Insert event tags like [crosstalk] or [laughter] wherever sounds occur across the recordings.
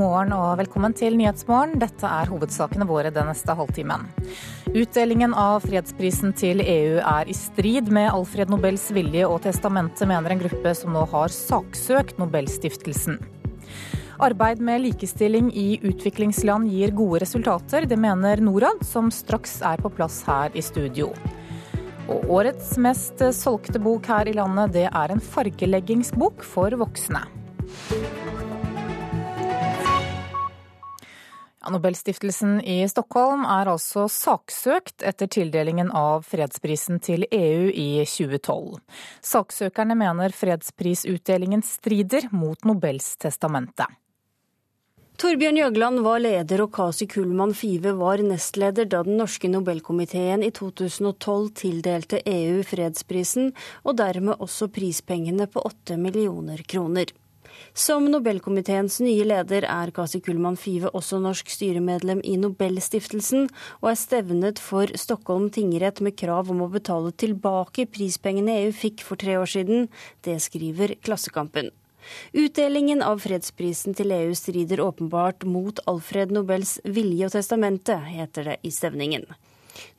morgen og velkommen til Nyhetsmorgen. Dette er hovedsakene våre den neste halvtimen. Utdelingen av fredsprisen til EU er i strid med Alfred Nobels vilje og testamentet, mener en gruppe som nå har saksøkt Nobelstiftelsen. Arbeid med likestilling i utviklingsland gir gode resultater. Det mener Norad, som straks er på plass her i studio. Og årets mest solgte bok her i landet, det er en fargeleggingsbok for voksne. Nobelstiftelsen i Stockholm er altså saksøkt etter tildelingen av fredsprisen til EU i 2012. Saksøkerne mener fredsprisutdelingen strider mot Nobels testamente. Torbjørn Jøgland var leder og Kasi Kullmann Five var nestleder da den norske Nobelkomiteen i 2012 tildelte EU fredsprisen, og dermed også prispengene på åtte millioner kroner. Som Nobelkomiteens nye leder er Kasi Kullmann Five også norsk styremedlem i Nobelstiftelsen, og er stevnet for Stockholm tingrett med krav om å betale tilbake prispengene EU fikk for tre år siden. Det skriver Klassekampen. Utdelingen av fredsprisen til EU strider åpenbart mot Alfred Nobels vilje og testamente, heter det i stevningen.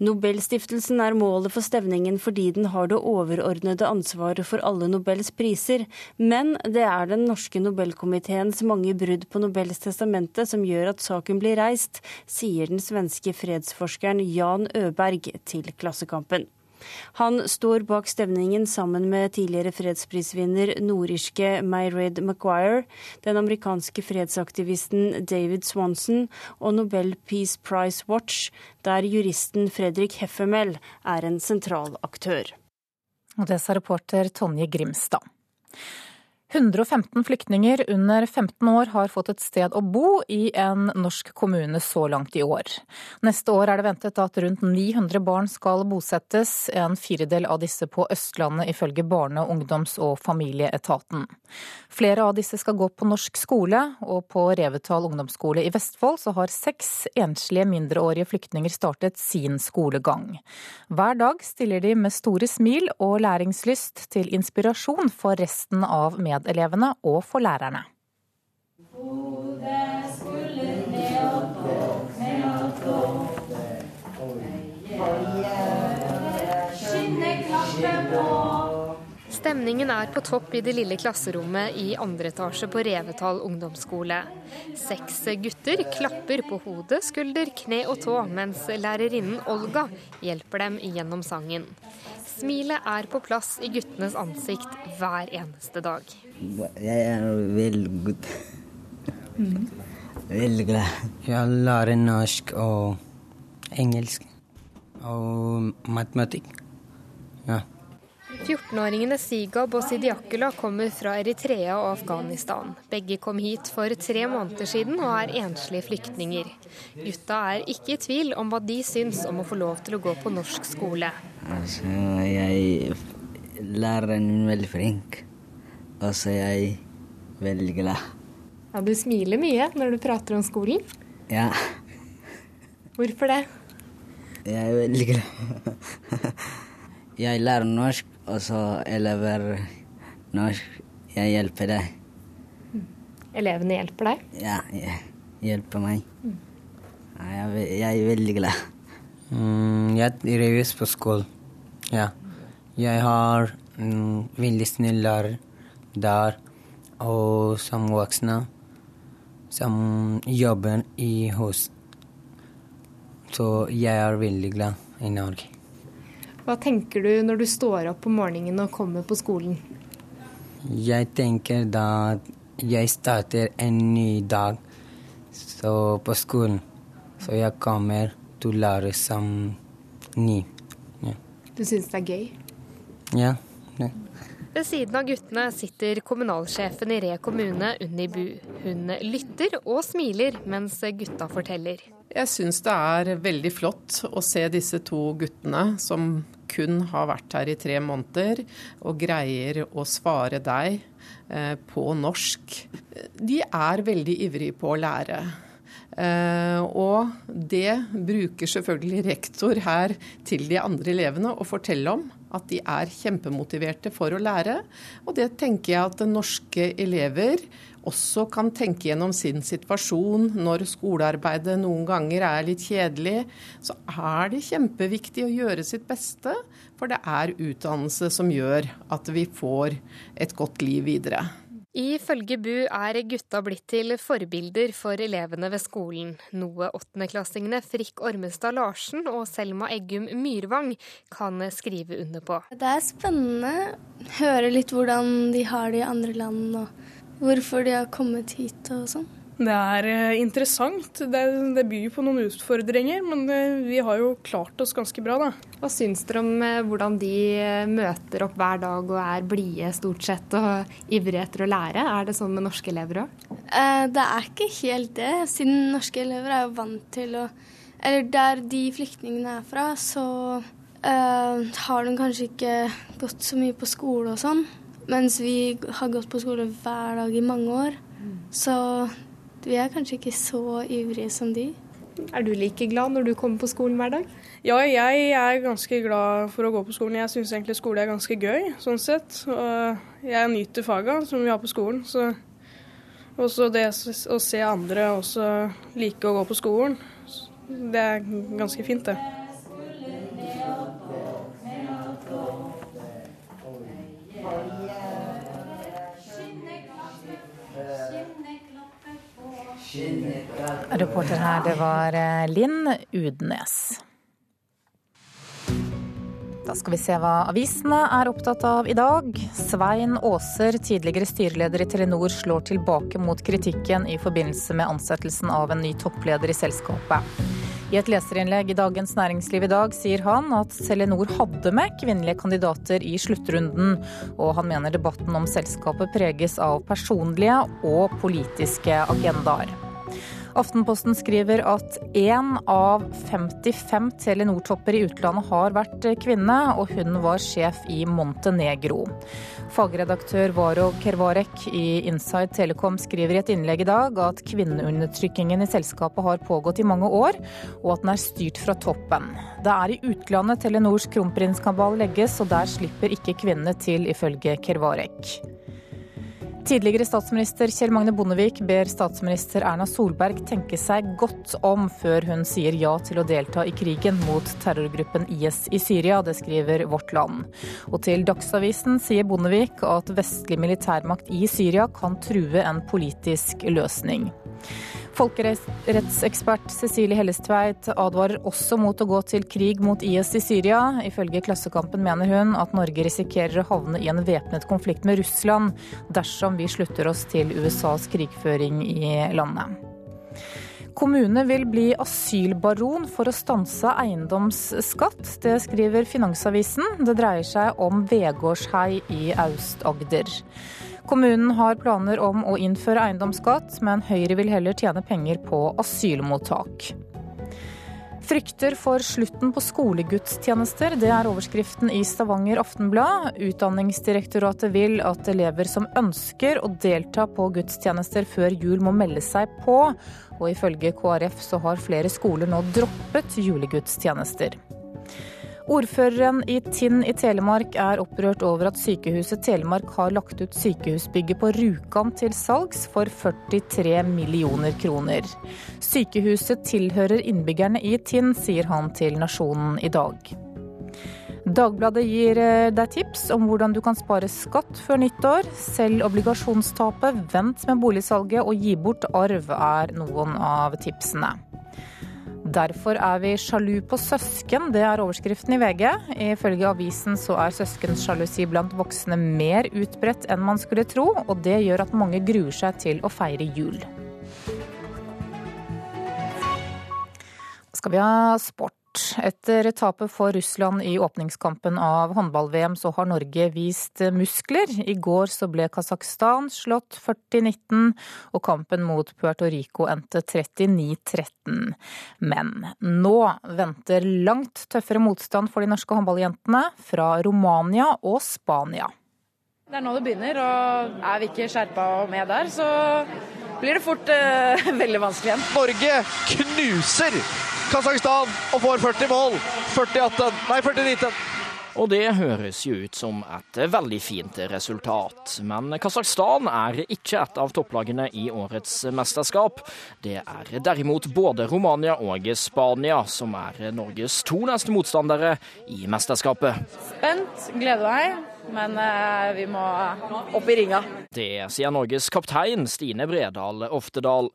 Nobelstiftelsen er målet for stevningen fordi den har det overordnede ansvaret for alle Nobels priser, men det er den norske Nobelkomiteens mange brudd på Nobels testamente som gjør at saken blir reist, sier den svenske fredsforskeren Jan Øberg til Klassekampen. Han står bak stevningen sammen med tidligere fredsprisvinner nordirske Mayred Maguire, den amerikanske fredsaktivisten David Swanson og Nobel Peace Prize Watch, der juristen Fredrik Heffemel er en sentral aktør. Og det sa reporter Tonje Grimstad. 115 flyktninger under 15 år har fått et sted å bo i en norsk kommune så langt i år. Neste år er det ventet at rundt 900 barn skal bosettes, en firedel av disse på Østlandet ifølge Barne-, ungdoms- og familieetaten. Flere av disse skal gå på norsk skole, og på Revetal ungdomsskole i Vestfold så har seks enslige mindreårige flyktninger startet sin skolegang. Hver dag stiller de med store smil og læringslyst til inspirasjon for resten av medarbeiderne medelevene og for lærerne. Stemningen er på topp i det lille klasserommet i andre etasje på Revetal ungdomsskole. Seks gutter klapper på hode, skulder, kne og tå, mens lærerinnen Olga hjelper dem gjennom sangen. Smilet er på plass i guttenes ansikt hver eneste dag. Jeg er veldig god. Mm. Veldig glad. Jeg lærer norsk og engelsk og matematikk. Ja. 14-åringene Sigab og Sidiakula kommer fra Eritrea og Afghanistan. Begge kom hit for tre måneder siden og er enslige flyktninger. Gutta er ikke i tvil om hva de syns om å få lov til å gå på norsk skole. Altså, jeg lærer en veldig flink. Og så er jeg veldig glad. Ja, Du smiler mye når du prater om skolen? Ja. Hvorfor det? Jeg er veldig glad. Jeg lærer norsk, og så elever norsk. Jeg hjelper deg. Mm. Elevene hjelper deg? Ja, jeg hjelper meg. Mm. Jeg, er veldig glad. Mm, jeg trives på skolen. Ja. Jeg har en veldig snill lærer der, og som voksne som jobber i hus. Så jeg er veldig glad i Norge. Hva tenker du når du står opp om morgenen og kommer på skolen? Jeg tenker da jeg starter en ny dag på skolen. Så jeg kommer til å lære som ny. Ja. Du syns det er gøy? Ja. Ved siden av guttene sitter kommunalsjefen i Re kommune, Unni Bu. Hun lytter og smiler mens gutta forteller. Jeg syns det er veldig flott å se disse to guttene som kun har vært her i tre måneder, og greier å svare deg eh, på norsk. De er veldig ivrige på å lære. Uh, og det bruker selvfølgelig rektor her til de andre elevene å fortelle om. At de er kjempemotiverte for å lære. Og det tenker jeg at norske elever også kan tenke gjennom sin situasjon. Når skolearbeidet noen ganger er litt kjedelig, så er det kjempeviktig å gjøre sitt beste. For det er utdannelse som gjør at vi får et godt liv videre. Ifølge BU er gutta blitt til forbilder for elevene ved skolen, noe åttendeklassingene Frikk Ormestad Larsen og Selma Eggum Myrvang kan skrive under på. Det er spennende. Høre litt hvordan de har det i andre land, og hvorfor de har kommet hit og sånn. Det er eh, interessant. Det, det byr på noen utfordringer, men eh, vi har jo klart oss ganske bra, da. Hva syns dere om eh, hvordan de møter opp hver dag og er blide stort sett og ivrige etter å lære? Er det sånn med norske elever òg? Det er ikke helt det, siden norske elever er jo vant til å Eller der de flyktningene er fra, så har de kanskje ikke gått så mye på skole og sånn. Mens vi har gått på skole hver dag i mange år. Så vi er kanskje ikke så ivrige som de. Er du like glad når du kommer på skolen hver dag? Ja, jeg er ganske glad for å gå på skolen. Jeg syns egentlig skole er ganske gøy, sånn sett. Og jeg nyter faga som vi har på skolen. Så også det å se andre også like å gå på skolen, det er ganske fint, det. Reporter her, det var eh, Linn Udnes. Da skal vi se hva avisene er opptatt av i dag. Svein Aaser, tidligere styreleder i Telenor, slår tilbake mot kritikken i forbindelse med ansettelsen av en ny toppleder i selskapet. I et leserinnlegg i Dagens Næringsliv i dag sier han at Telenor hadde med kvinnelige kandidater i sluttrunden, og han mener debatten om selskapet preges av personlige og politiske agendaer. Aftenposten skriver at én av 55 Telenor-topper i utlandet har vært kvinne, og hun var sjef i Montenegro. Fagredaktør Varo Kervarek i Inside Telekom skriver i et innlegg i dag at kvinneundertrykkingen i selskapet har pågått i mange år, og at den er styrt fra toppen. Det er i utlandet Telenors kronprinskabal legges, og der slipper ikke kvinnene til, ifølge Kervarek. Tidligere statsminister Kjell Magne Bondevik ber statsminister Erna Solberg tenke seg godt om før hun sier ja til å delta i krigen mot terrorgruppen IS i Syria. Det skriver Vårt Land. Og til Dagsavisen sier Bondevik at vestlig militærmakt i Syria kan true en politisk løsning. Folkerettsekspert Cecilie Hellestveit advarer også mot å gå til krig mot IS i Syria. Ifølge Klassekampen mener hun at Norge risikerer å havne i en væpnet konflikt med Russland dersom vi slutter oss til USAs krigføring i landet. Kommune vil bli asylbaron for å stanse eiendomsskatt. Det skriver Finansavisen. Det dreier seg om Vegårshei i Aust-Agder. Kommunen har planer om å innføre eiendomsskatt, men Høyre vil heller tjene penger på asylmottak. Frykter for slutten på skolegudstjenester, det er overskriften i Stavanger Aftenblad. Utdanningsdirektoratet vil at elever som ønsker å delta på gudstjenester før jul, må melde seg på. Og ifølge KrF så har flere skoler nå droppet julegudstjenester. Ordføreren i Tinn i Telemark er opprørt over at Sykehuset Telemark har lagt ut sykehusbygget på Rjukan til salgs for 43 millioner kroner. Sykehuset tilhører innbyggerne i Tinn, sier han til Nasjonen i dag. Dagbladet gir eh, deg tips om hvordan du kan spare skatt før nyttår. Selv obligasjonstapet, vent med boligsalget og gi bort arv er noen av tipsene. Derfor er vi sjalu på søsken, det er overskriften i VG. Ifølge avisen så er søskensjalusi blant voksne mer utbredt enn man skulle tro, og det gjør at mange gruer seg til å feire jul. skal vi ha sport. Etter tapet for Russland i åpningskampen av håndball-VM, så har Norge vist muskler. I går så ble Kasakhstan slått 40-19, og kampen mot Puerto Rico endte 39-13. Men nå venter langt tøffere motstand for de norske håndballjentene fra Romania og Spania. Det er nå det begynner, og er vi ikke skjerpa og med der, så blir det fort uh, [laughs] veldig vanskelig igjen. Norge knuser Kasakhstan og får 40 mål. 40-18, nei 40-19. Og det høres jo ut som et veldig fint resultat. Men Kasakhstan er ikke et av topplagene i årets mesterskap. Det er derimot både Romania og Spania som er Norges to neste motstandere i mesterskapet. Spent, gleder meg men eh, vi må opp i ringa. Det sier Norges kaptein Stine Bredal Oftedal.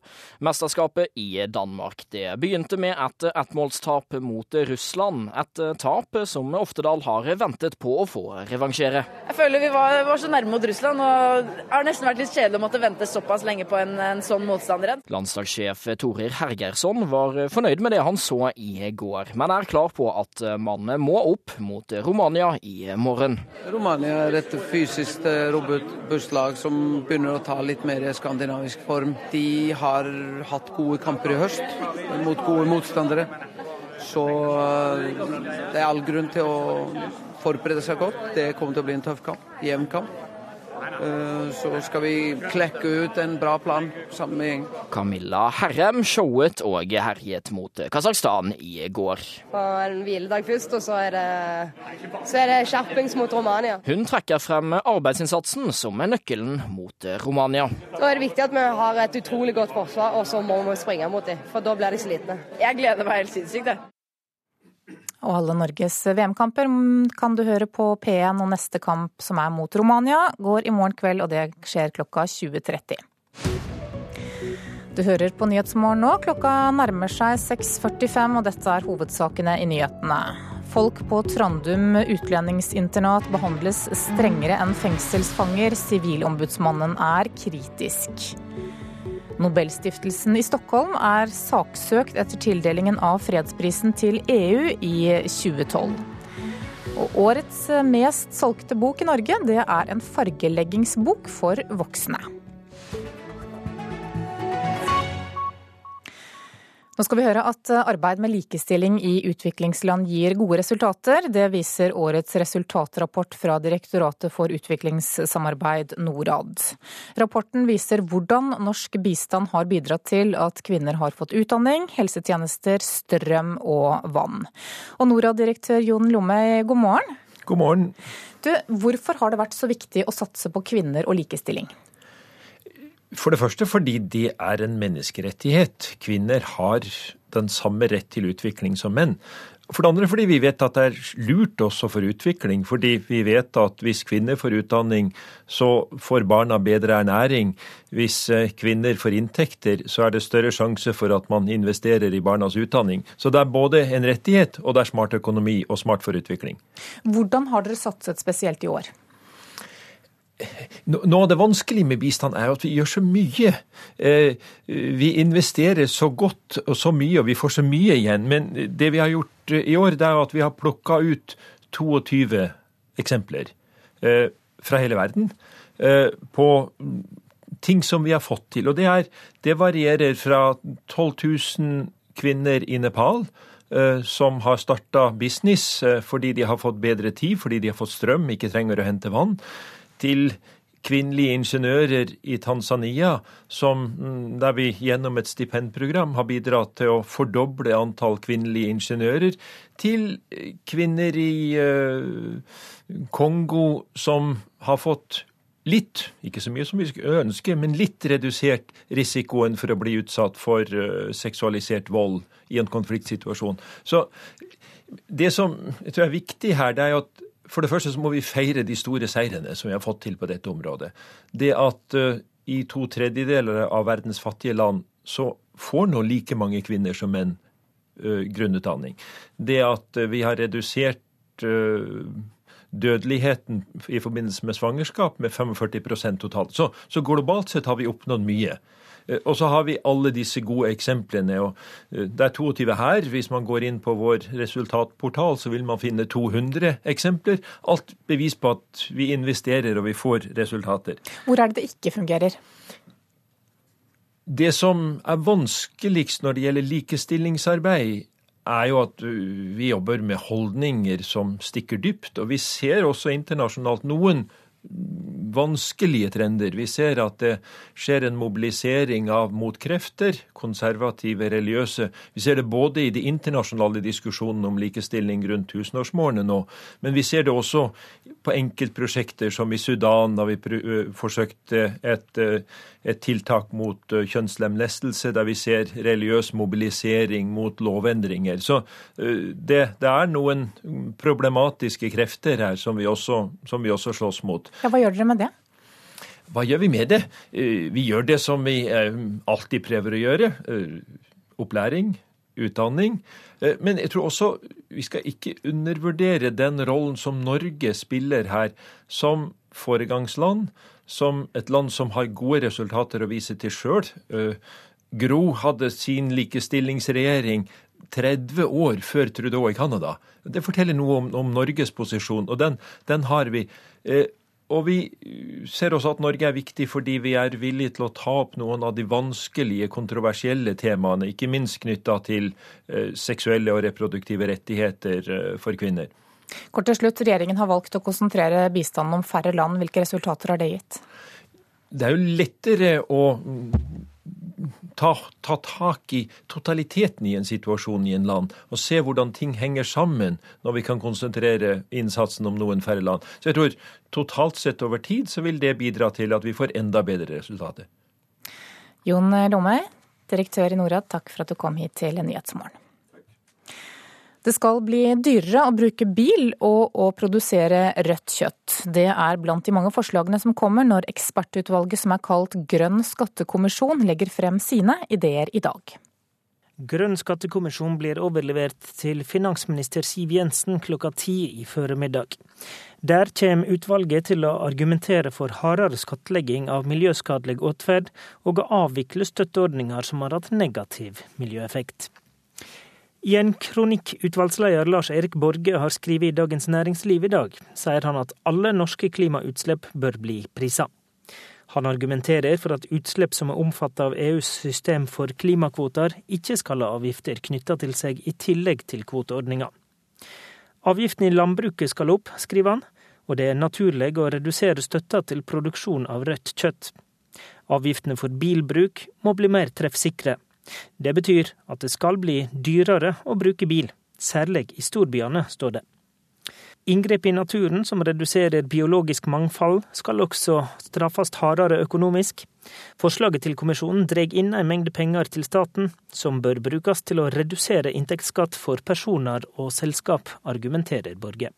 Mesterskapet i Danmark det begynte med et ettmålstap mot Russland. Et tap som Oftedal har ventet på å få revansjere. Jeg føler vi var, var så nærme mot Russland, og det har nesten vært litt kjedelig å måtte vente såpass lenge på en, en sånn motstander. Landslagssjef Torir Hergersson var fornøyd med det han så i går, men er klar på at man må opp mot Romania i morgen. Romania er et fysisk eh, robust lag som begynner å ta litt mer skandinavisk form. De har hatt gode kamper i høst mot gode motstandere. Så eh, det er all grunn til å forberede seg godt. Det kommer til å bli en tøff kamp, jevn kamp. Eh, så skal vi klekke ut en bra plan sammen med gjengen. Camilla Herrem showet og herjet mot Kasakhstan i går. En hviledag først, og så er det, så er det skjerpings mot Romania. Hun trekker frem arbeidsinnsatsen som er nøkkelen mot Romania. Da er det viktig at vi har et utrolig godt forsvar, og så må vi springe mot dem. For da blir de slitne. Jeg gleder meg helt sinnssykt, jeg. Og alle Norges VM-kamper kan du høre på P1, og neste kamp, som er mot Romania, går i morgen kveld, og det skjer klokka 20.30. Du hører på Nyhetsmorgen nå. Klokka nærmer seg 6.45, og dette er hovedsakene i nyhetene. Folk på Trandum utlendingsinternat behandles strengere enn fengselsfanger. Sivilombudsmannen er kritisk. Nobelstiftelsen i Stockholm er saksøkt etter tildelingen av fredsprisen til EU i 2012. Og årets mest solgte bok i Norge, det er en fargeleggingsbok for voksne. Nå skal vi høre at arbeid med likestilling i utviklingsland gir gode resultater. Det viser årets resultatrapport fra Direktoratet for utviklingssamarbeid, Norad. Rapporten viser hvordan norsk bistand har bidratt til at kvinner har fått utdanning, helsetjenester, strøm og vann. Og Norad-direktør Jon Lomme, god morgen. God morgen. Du, hvorfor har det vært så viktig å satse på kvinner og likestilling? For det første fordi det er en menneskerettighet. Kvinner har den samme rett til utvikling som menn. For det andre fordi vi vet at det er lurt også for utvikling. Fordi vi vet at hvis kvinner får utdanning, så får barna bedre ernæring. Hvis eh, kvinner får inntekter, så er det større sjanse for at man investerer i barnas utdanning. Så det er både en rettighet, og det er smart økonomi og smart for utvikling. Hvordan har dere satset spesielt i år? Noe av det vanskelige med bistand er at vi gjør så mye. Eh, vi investerer så godt og så mye, og vi får så mye igjen. Men det vi har gjort eh, i år, det er at vi har plukka ut 22 eksempler eh, fra hele verden på ting som vi har fått til. Og det, er, det varierer fra 12 000 kvinner i Nepal som har starta business fordi de har fått bedre tid, fordi de har fått strøm, ikke trenger å hente vann til kvinnelige ingeniører i Tanzania, som, mm, der vi gjennom et stipendprogram har bidratt til å fordoble antall kvinnelige ingeniører, til kvinner i uh, Kongo som har fått litt, ikke så mye som vi ønsker, men litt redusert risikoen for å bli utsatt for uh, seksualisert vold i en konfliktsituasjon. Så det som jeg tror er viktig her, det er jo at for det første så må vi feire de store seirene som vi har fått til på dette området. Det at uh, i to tredjedeler av verdens fattige land så får nå like mange kvinner som menn uh, grunnutdanning. Det at uh, vi har redusert dødeligheten i forbindelse med svangerskap med 45% totalt. Så, så globalt sett har vi oppnådd mye. Eh, og så har vi alle disse gode eksemplene. og eh, Det er 22 her. Hvis man går inn på vår resultatportal, så vil man finne 200 eksempler. Alt bevis på at vi investerer og vi får resultater. Hvor er det det ikke fungerer? Det som er vanskeligst når det gjelder likestillingsarbeid, er jo at uh, vi jobber med holdninger som stikker dypt. Og vi ser også internasjonalt noen vanskelige trender. Vi ser at det skjer en mobilisering av motkrefter, konservative, religiøse. Vi ser det både i de internasjonale diskusjonene om likestilling rundt tusenårsmålene nå, men vi ser det også på enkeltprosjekter som i Sudan, da vi forsøkte et, et tiltak mot kjønnslemlestelse, der vi ser religiøs mobilisering mot lovendringer. Så det, det er noen problematiske krefter her som vi også, som vi også slåss mot. Ja, hva gjør dere med det? Hva gjør vi med det? Eh, vi gjør det som vi eh, alltid prøver å gjøre. Eh, opplæring, utdanning. Men jeg tror også vi skal ikke undervurdere den rollen som Norge spiller her som foregangsland, som et land som har gode resultater å vise til sjøl. Gro hadde sin likestillingsregjering 30 år før Trudeau i Canada. Det forteller noe om, om Norges posisjon, og den, den har vi. Eh, og vi ser også at Norge er viktig fordi vi er villige til å ta opp noen av de vanskelige, kontroversielle temaene, ikke minst knytta til eh, seksuelle og reproduktive rettigheter eh, for kvinner. Kort til slutt, Regjeringen har valgt å konsentrere bistanden om færre land. Hvilke resultater har det gitt? Det er jo lettere å ta, ta, tak i totaliteten i en situasjon i en land, og se hvordan ting henger sammen når vi kan konsentrere innsatsen om noen færre land. Så jeg tror totalt sett over tid så vil det bidra til at vi får enda bedre resultater. Jon Lomøy, direktør i Norad, takk for at du kom hit til Nyhetsmorgen. Det skal bli dyrere å bruke bil og å produsere rødt kjøtt. Det er blant de mange forslagene som kommer når ekspertutvalget som er kalt Grønn skattekommisjon legger frem sine ideer i dag. Grønn skattekommisjon blir overlevert til finansminister Siv Jensen klokka ti i formiddag. Der kommer utvalget til å argumentere for hardere skattlegging av miljøskadelig atferd, og å avvikle støtteordninger som har hatt negativ miljøeffekt. I en kronikk utvalgsleder Lars Erik Borge har skrevet i Dagens Næringsliv i dag, sier han at alle norske klimautslipp bør bli prisa. Han argumenterer for at utslipp som er omfattet av EUs system for klimakvoter, ikke skal ha avgifter knytta til seg i tillegg til kvoteordninga. Avgiften i landbruket skal opp, skriver han, og det er naturlig å redusere støtta til produksjon av rødt kjøtt. Avgiftene for bilbruk må bli mer treffsikre. Det betyr at det skal bli dyrere å bruke bil, særlig i storbyene, står det. Inngrep i naturen som reduserer biologisk mangfold, skal også straffes hardere økonomisk. Forslaget til kommisjonen drar inn en mengde penger til staten, som bør brukes til å redusere inntektsskatt for personer og selskap, argumenterer Borge.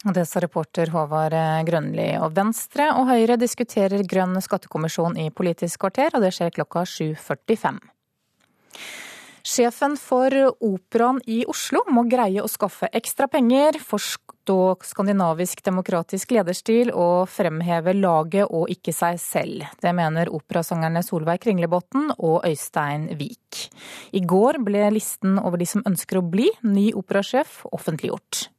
Det sa reporter Håvard Grønli. Og Venstre og Høyre diskuterer Grønn skattekommisjon i Politisk kvarter, og det skjer klokka 7.45. Sjefen for Operaen i Oslo må greie å skaffe ekstra penger, forstå skandinavisk demokratisk lederstil og fremheve laget og ikke seg selv. Det mener operasangerne Solveig Kringlebotn og Øystein Wiik. I går ble listen over de som ønsker å bli ny operasjef offentliggjort.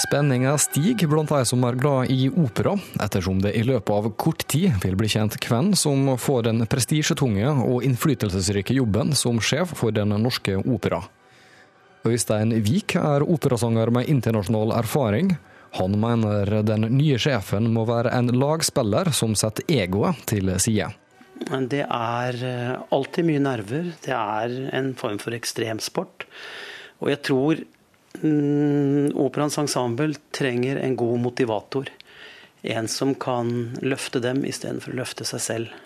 Spenninga stiger blant de som er glad i opera, ettersom det i løpet av kort tid vil bli kjent hvem som får den prestisjetunge og innflytelsesrike jobben som sjef for Den norske opera. Øystein Wiik er operasanger med internasjonal erfaring. Han mener den nye sjefen må være en lagspiller som setter egoet til side. Det er eh, alltid mye nerver. Det er en form for ekstremsport. Og jeg tror operaens ensemble trenger en god motivator. En som kan løfte dem istedenfor å løfte seg selv.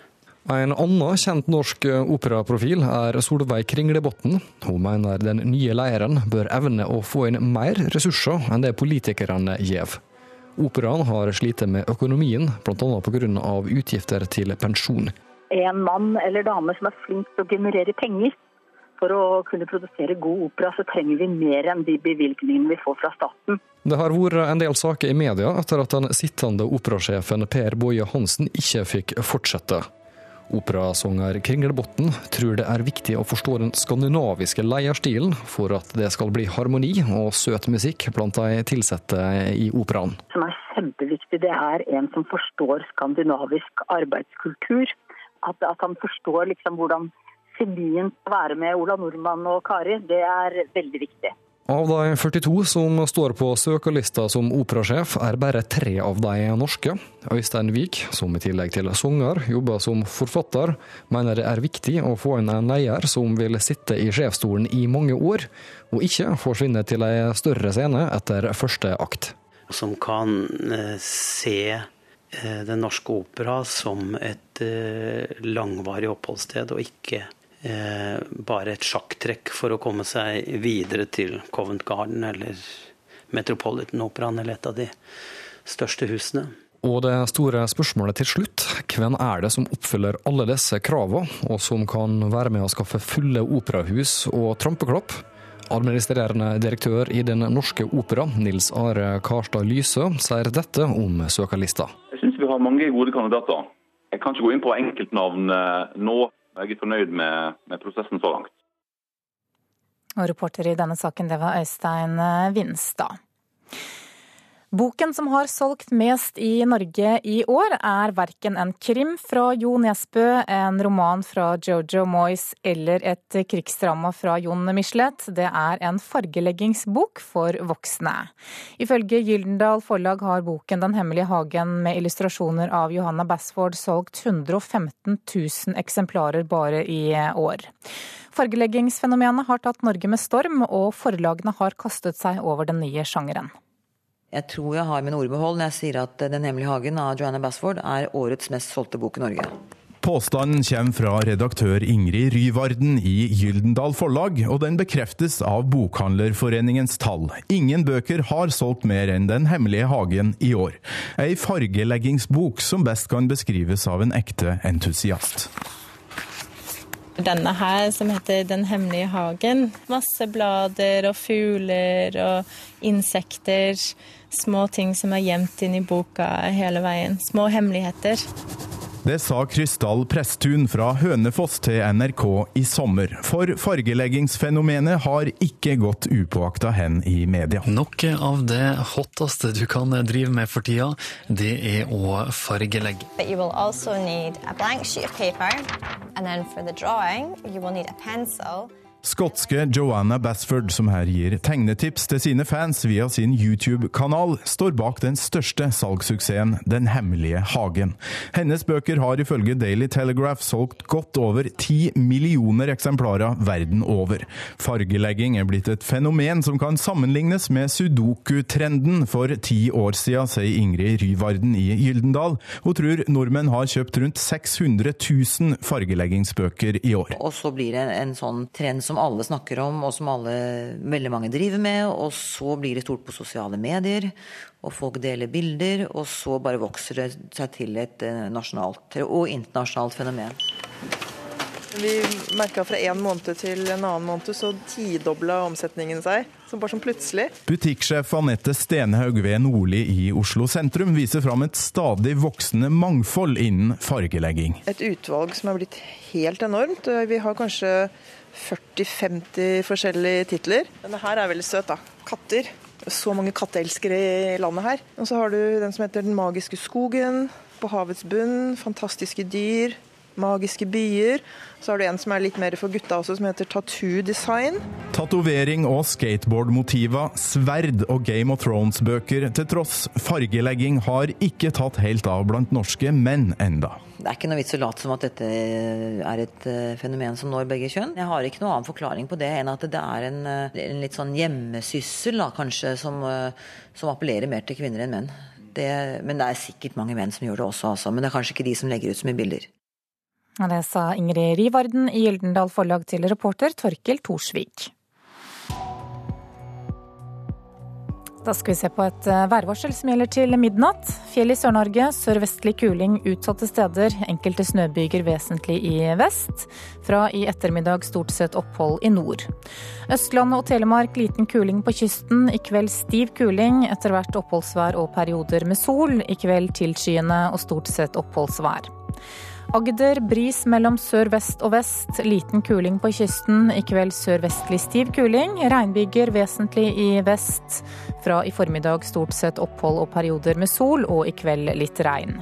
En annen kjent norsk operaprofil er Solveig Kringlebotn. Hun mener den nye leiren bør evne å få inn mer ressurser enn det politikerne gjev. Operaen har slitt med økonomien, bl.a. pga. utgifter til pensjon. En mann eller dame som er flink til å generere penger, for å kunne produsere god opera, så trenger vi mer enn de bevilgningene vi får fra staten. Det har vært en del saker i media etter at den sittende operasjefen Per Boje Hansen ikke fikk fortsette. Operasanger Kringlebotn tror det er viktig å forstå den skandinaviske leierstilen for at det skal bli harmoni og søt musikk blant de ansatte i operaen. Som er kjempeviktig, det er en som forstår skandinavisk arbeidskultur. At, at han forstår liksom hvordan kjemien skal være med Ola Nordmann og Kari, det er veldig viktig. Av de 42 som står på søkerlista som operasjef, er bare tre av de norske. Øystein Wiik, som i tillegg til sanger jobber som forfatter, mener det er viktig å få inn en leder som vil sitte i sjefsstolen i mange år, og ikke forsvinne til ei større scene etter første akt. Som kan eh, se eh, Den Norske Opera som et eh, langvarig oppholdssted, og ikke bare et sjakktrekk for å komme seg videre til Covent Garden eller Metropolitan Operaen eller et av de største husene. Og det store spørsmålet til slutt, hvem er det som oppfyller alle disse kravene, og som kan være med å skaffe fulle operahus og trampeklapp? Administrerende direktør i Den norske opera, Nils Are Karstad Lyse, sier dette om søkerlista. Jeg syns vi har mange gode kandidater. Jeg kan ikke gå inn på enkeltnavn eh, nå. Jeg er fornøyd med, med prosessen så langt. Og reporter i denne saken, det var Øystein Vinstad. Boken som har solgt mest i Norge i år, er verken en krim fra Jo Nesbø, en roman fra Jojo Moyes eller et krigsdrama fra Jon Michelet. Det er en fargeleggingsbok for voksne. Ifølge Gyldendal forlag har boken Den hemmelige hagen med illustrasjoner av Johanna Basford solgt 115 000 eksemplarer bare i år. Fargeleggingsfenomenet har tatt Norge med storm, og forlagene har kastet seg over den nye sjangeren. Jeg tror jeg har mine ord behold når jeg sier at Den hemmelige hagen av Joanna Basford er årets mest solgte bok i Norge. Påstanden kommer fra redaktør Ingrid Ryvarden i Gyldendal Forlag, og den bekreftes av Bokhandlerforeningens tall. Ingen bøker har solgt mer enn Den hemmelige hagen i år. Ei fargeleggingsbok som best kan beskrives av en ekte entusiast. Denne her som heter Den hemmelige hagen. Masse blader og fugler og insekter. Små ting som er gjemt inn i boka hele veien. Små hemmeligheter. Det sa Krystall Presttun fra Hønefoss til NRK i sommer. For fargeleggingsfenomenet har ikke gått upåakta hen i media. Noe av det hotteste du kan drive med for tida, det er å fargelegge. But you will also need a blank sheet of paper, and then for the drawing, Skotske Joanna Basford, som her gir tegnetips til sine fans via sin YouTube-kanal, står bak den største salgssuksessen Den hemmelige hagen. Hennes bøker har ifølge Daily Telegraph solgt godt over ti millioner eksemplarer verden over. Fargelegging er blitt et fenomen som kan sammenlignes med sudoku-trenden for ti år siden, sier Ingrid Ryvarden i Gyldendal. Hun tror nordmenn har kjøpt rundt 600 000 fargeleggingsbøker i år. Og så blir det en sånn trend som alle snakker om, og som alle, veldig mange driver med. Og så blir det stort på sosiale medier, og folk deler bilder. Og så bare vokser det seg til et eh, nasjonalt og internasjonalt fenomen. Vi merka fra en måned til en annen måned så tidobla omsetningen seg. Så bare som plutselig. Butikksjef Anette Stenhaug ved Nordli i Oslo sentrum viser fram et stadig voksende mangfold innen fargelegging. Et utvalg som er blitt helt enormt. Vi har kanskje 40-50 forskjellige titler. Denne her er veldig søt, da. Katter. Så mange katteelskere i landet her. Og så har du den som heter Den magiske skogen. På havets bunn. Fantastiske dyr. Magiske byer. Så har du en som er litt mer for gutta også, som heter Tattoo Design. Tatovering og skateboardmotiver, sverd og Game of Thrones-bøker til tross. Fargelegging har ikke tatt helt av blant norske menn enda. Det er ikke noe vits å late som at dette er et eh, fenomen som når begge kjønn. Jeg har ikke noen annen forklaring på det enn at det er en, eh, en litt sånn hjemmesyssel, da, kanskje, som, eh, som appellerer mer til kvinner enn menn. Det, men det er sikkert mange menn som gjør det også, altså. Men det er kanskje ikke de som legger ut så mye bilder. Det sa Ingrid Rivarden i Gyldendal Forlag til reporter Torkel Thorsvik. Da skal vi se på et eh, værvarsel som gjelder til midnatt. Fjell i Sør-Norge, sørvestlig kuling utsatte steder. Enkelte snøbyger vesentlig i vest. Fra i ettermiddag stort sett opphold i nord. Østlandet og Telemark liten kuling på kysten. I kveld stiv kuling, etter hvert oppholdsvær og perioder med sol. I kveld tilskyende og stort sett oppholdsvær. Agder bris mellom sør-vest og vest. Liten kuling på kysten. I kveld sørvestlig stiv kuling. Regnbyger vesentlig i vest. Fra i formiddag stort sett opphold og perioder med sol, og i kveld litt regn.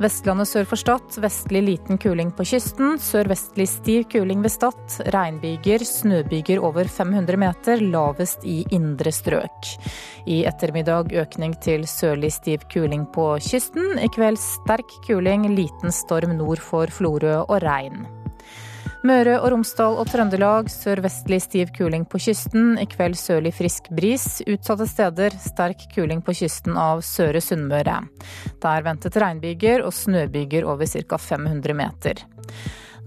Vestlandet sør for Stad vestlig liten kuling på kysten. Sørvestlig stiv kuling ved Stad. Regnbyger, snøbyger over 500 meter, lavest i indre strøk. I ettermiddag økning til sørlig stiv kuling på kysten. I kveld sterk kuling, liten storm nord for Florø og regn. Møre og Romsdal og Trøndelag sørvestlig stiv kuling på kysten. I kveld sørlig frisk bris. Utsatte steder sterk kuling på kysten av Søre Sunnmøre. Der ventet regnbyger og snøbyger over ca. 500 meter.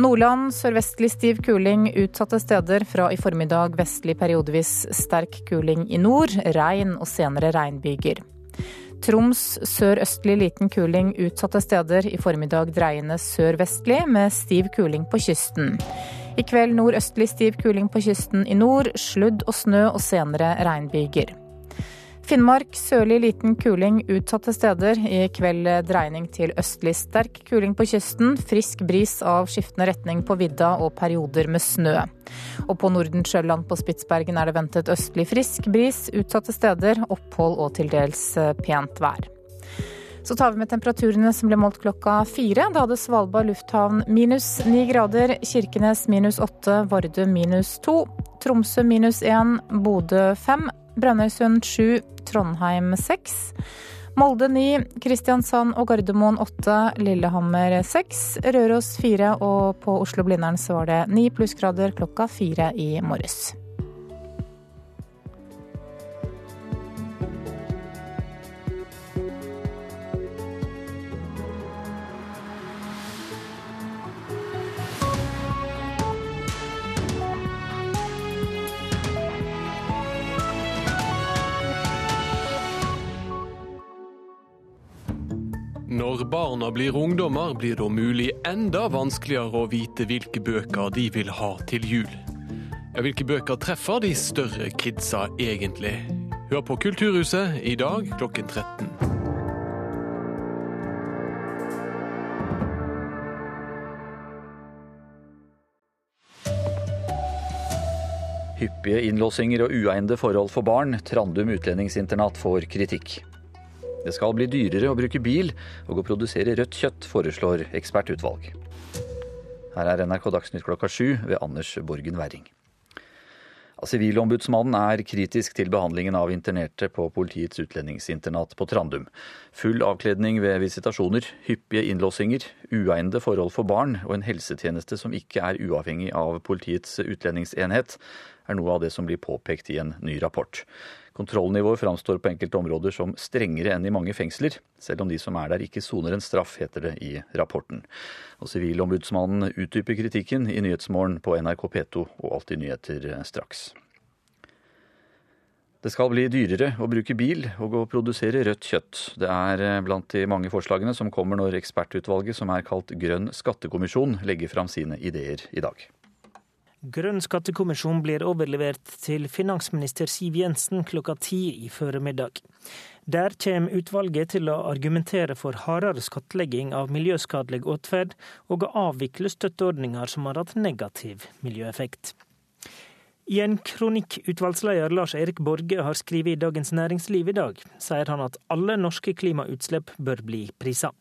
Nordland sørvestlig stiv kuling utsatte steder. Fra i formiddag vestlig periodevis sterk kuling i nord. Regn og senere regnbyger. Troms sørøstlig liten kuling utsatte steder. I formiddag dreiende sørvestlig med stiv kuling på kysten. I kveld nordøstlig stiv kuling på kysten i nord. Sludd og snø og senere regnbyger. Finnmark sørlig liten kuling utsatte steder. I kveld dreining til østlig sterk kuling på kysten. Frisk bris av skiftende retning på vidda og perioder med snø. Og på Nordensjøland på Spitsbergen er det ventet østlig frisk bris. Utsatte steder opphold og til dels pent vær. Så tar vi med temperaturene som ble målt klokka fire. Da hadde Svalbard lufthavn minus ni grader, Kirkenes minus åtte, Vardø minus to, Tromsø minus én, Bodø fem, Brønnøysund 7, Trondheim 6. Molde 9, Kristiansand og Gardermoen 8, Lillehammer 6, Røros 4 og på Oslo-Blindern så var det 9 plussgrader klokka 4 i morges. Når barna blir ungdommer, blir det om mulig enda vanskeligere å vite hvilke bøker de vil ha til jul. Ja, hvilke bøker treffer de større kidsa egentlig? Hør på Kulturhuset i dag klokken 13. Hyppige innlåsinger og uegnede forhold for barn. Trandum utlendingsinternat får kritikk. Det skal bli dyrere å bruke bil og å produsere rødt kjøtt, foreslår ekspertutvalg. Her er NRK Dagsnytt klokka sju ved Anders Borgen Werring. Sivilombudsmannen er kritisk til behandlingen av internerte på politiets utlendingsinternat på Trandum. Full avkledning ved visitasjoner, hyppige innlåsinger, uegnede forhold for barn og en helsetjeneste som ikke er uavhengig av politiets utlendingsenhet, er noe av det som blir påpekt i en ny rapport. Kontrollnivået framstår på enkelte områder som strengere enn i mange fengsler, selv om de som er der ikke soner en straff, heter det i rapporten. Og Sivilombudsmannen utdyper kritikken i Nyhetsmorgen på NRK P2 og Alltid nyheter straks. Det skal bli dyrere å bruke bil og å produsere rødt kjøtt. Det er blant de mange forslagene som kommer når ekspertutvalget som er kalt Grønn skattekommisjon, legger fram sine ideer i dag. Grønn skattekommisjon blir overlevert til finansminister Siv Jensen klokka ti i formiddag. Der kommer utvalget til å argumentere for hardere skattlegging av miljøskadelig atferd, og å avvikle støtteordninger som har hatt negativ miljøeffekt. I en kronikk utvalgsleder Lars Erik Borge har skrevet i Dagens Næringsliv i dag, sier han at alle norske klimautslipp bør bli prisa.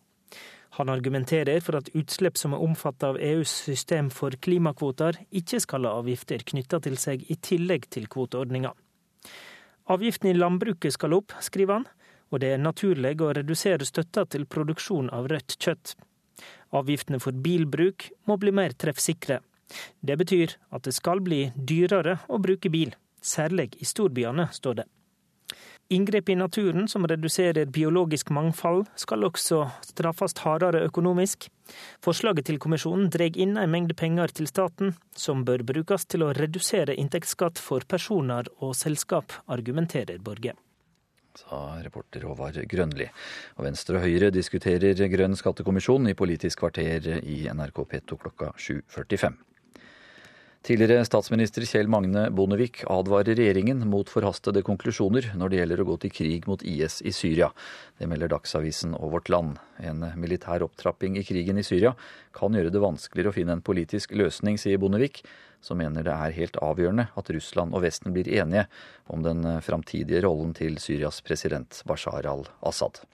Han argumenterer for at utslipp som er omfattet av EUs system for klimakvoter, ikke skal ha avgifter knytta til seg i tillegg til kvoteordninga. Avgiften i landbruket skal opp, skriver han, og det er naturlig å redusere støtta til produksjon av rødt kjøtt. Avgiftene for bilbruk må bli mer treffsikre. Det betyr at det skal bli dyrere å bruke bil, særlig i storbyene, står det. Inngrep i naturen som reduserer biologisk mangfold, skal også straffes hardere økonomisk. Forslaget til kommisjonen drar inn en mengde penger til staten, som bør brukes til å redusere inntektsskatt for personer og selskap, argumenterer Borge. Sa reporter Håvard Grønli. Og Venstre og Høyre diskuterer Grønn skattekommisjon i Politisk kvarter i NRK P2 klokka 7.45. Tidligere statsminister Kjell Magne Bondevik advarer regjeringen mot forhastede konklusjoner når det gjelder å gå til krig mot IS i Syria. Det melder Dagsavisen og Vårt Land. En militær opptrapping i krigen i Syria kan gjøre det vanskeligere å finne en politisk løsning, sier Bondevik, som mener det er helt avgjørende at Russland og Vesten blir enige om den framtidige rollen til Syrias president Bashar al-Assad.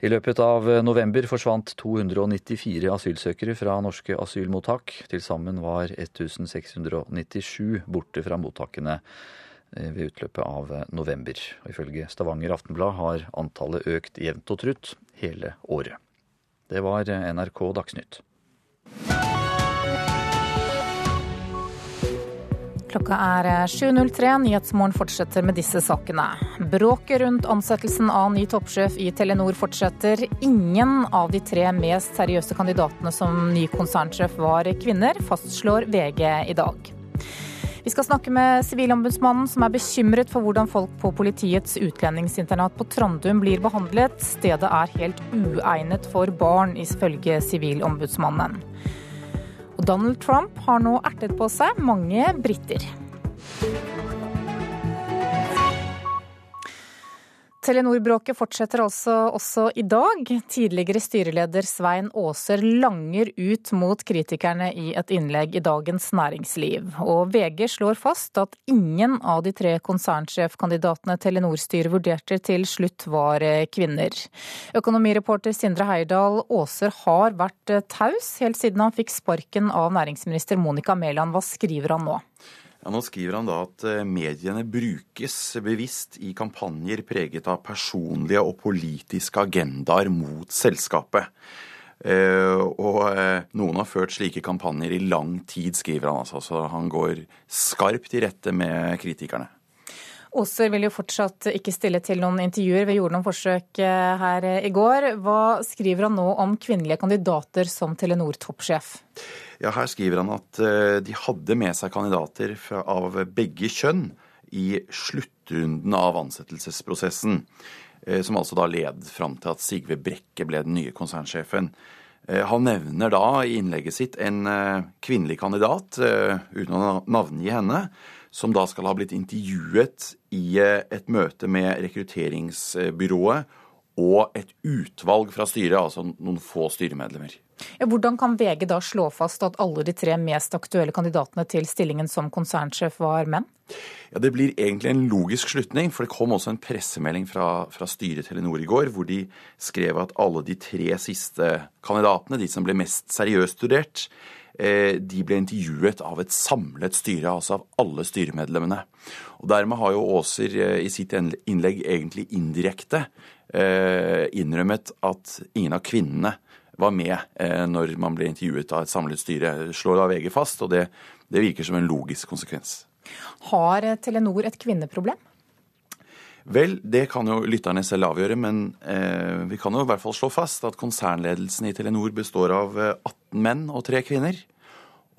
I løpet av november forsvant 294 asylsøkere fra norske asylmottak. Til sammen var 1697 borte fra mottakene eh, ved utløpet av november. Og ifølge Stavanger Aftenblad har antallet økt jevnt og trutt hele året. Det var NRK Dagsnytt. Klokka er 7.03. Nyhetsmorgen fortsetter med disse sakene. Bråket rundt ansettelsen av ny toppsjef i Telenor fortsetter. Ingen av de tre mest seriøse kandidatene som ny konsernsjef var kvinner, fastslår VG i dag. Vi skal snakke med Sivilombudsmannen, som er bekymret for hvordan folk på politiets utlendingsinternat på Trandum blir behandlet. Stedet er helt uegnet for barn, ifølge Sivilombudsmannen. Og Donald Trump har nå ertet på seg mange briter. Telenor-bråket fortsetter altså også i dag. Tidligere styreleder Svein Aaser langer ut mot kritikerne i et innlegg i Dagens Næringsliv. Og VG slår fast at ingen av de tre konsernsjefkandidatene Telenor-styret vurderte til slutt var kvinner. Økonomireporter Sindre Heirdal, Aaser har vært taus helt siden han fikk sparken av næringsminister Monica Mæland. Hva skriver han nå? Ja, nå skriver han da at eh, mediene brukes bevisst i kampanjer preget av personlige og politiske agendaer mot selskapet. Eh, og eh, noen har ført slike kampanjer i lang tid, skriver han altså. Så han går skarpt i rette med kritikerne. Aaser vil jo fortsatt ikke stille til noen intervjuer. Vi gjorde noen forsøk her i går. Hva skriver han nå om kvinnelige kandidater som Telenor-toppsjef? Ja, Her skriver han at eh, de hadde med seg kandidater av begge kjønn i sluttrunden av ansettelsesprosessen, eh, som altså da led fram til at Sigve Brekke ble den nye konsernsjefen. Eh, han nevner da i innlegget sitt en kvinnelig kandidat, uten å navngi henne, som da skal ha blitt intervjuet i et møte med rekrutteringsbyrået og et utvalg fra styret, altså noen få styremedlemmer. Ja, hvordan kan VG da slå fast at alle de tre mest aktuelle kandidatene til stillingen som konsernsjef var menn? Ja, Det blir egentlig en logisk slutning, for det kom også en pressemelding fra, fra styret Telenor i går, hvor de skrev at alle de tre siste kandidatene, de som ble mest seriøst studert, eh, de ble intervjuet av et samlet styre, altså av alle styremedlemmene. Og Dermed har jo Aaser eh, i sitt innlegg egentlig indirekte eh, innrømmet at ingen av kvinnene var med eh, når man ble intervjuet av et samlet styre, slår da VG fast, og det, det virker som en logisk konsekvens. Har Telenor et kvinneproblem? Vel, det kan jo lytterne selv avgjøre, men eh, vi kan jo i hvert fall slå fast at konsernledelsen i Telenor består av 18 eh, menn og 3 kvinner.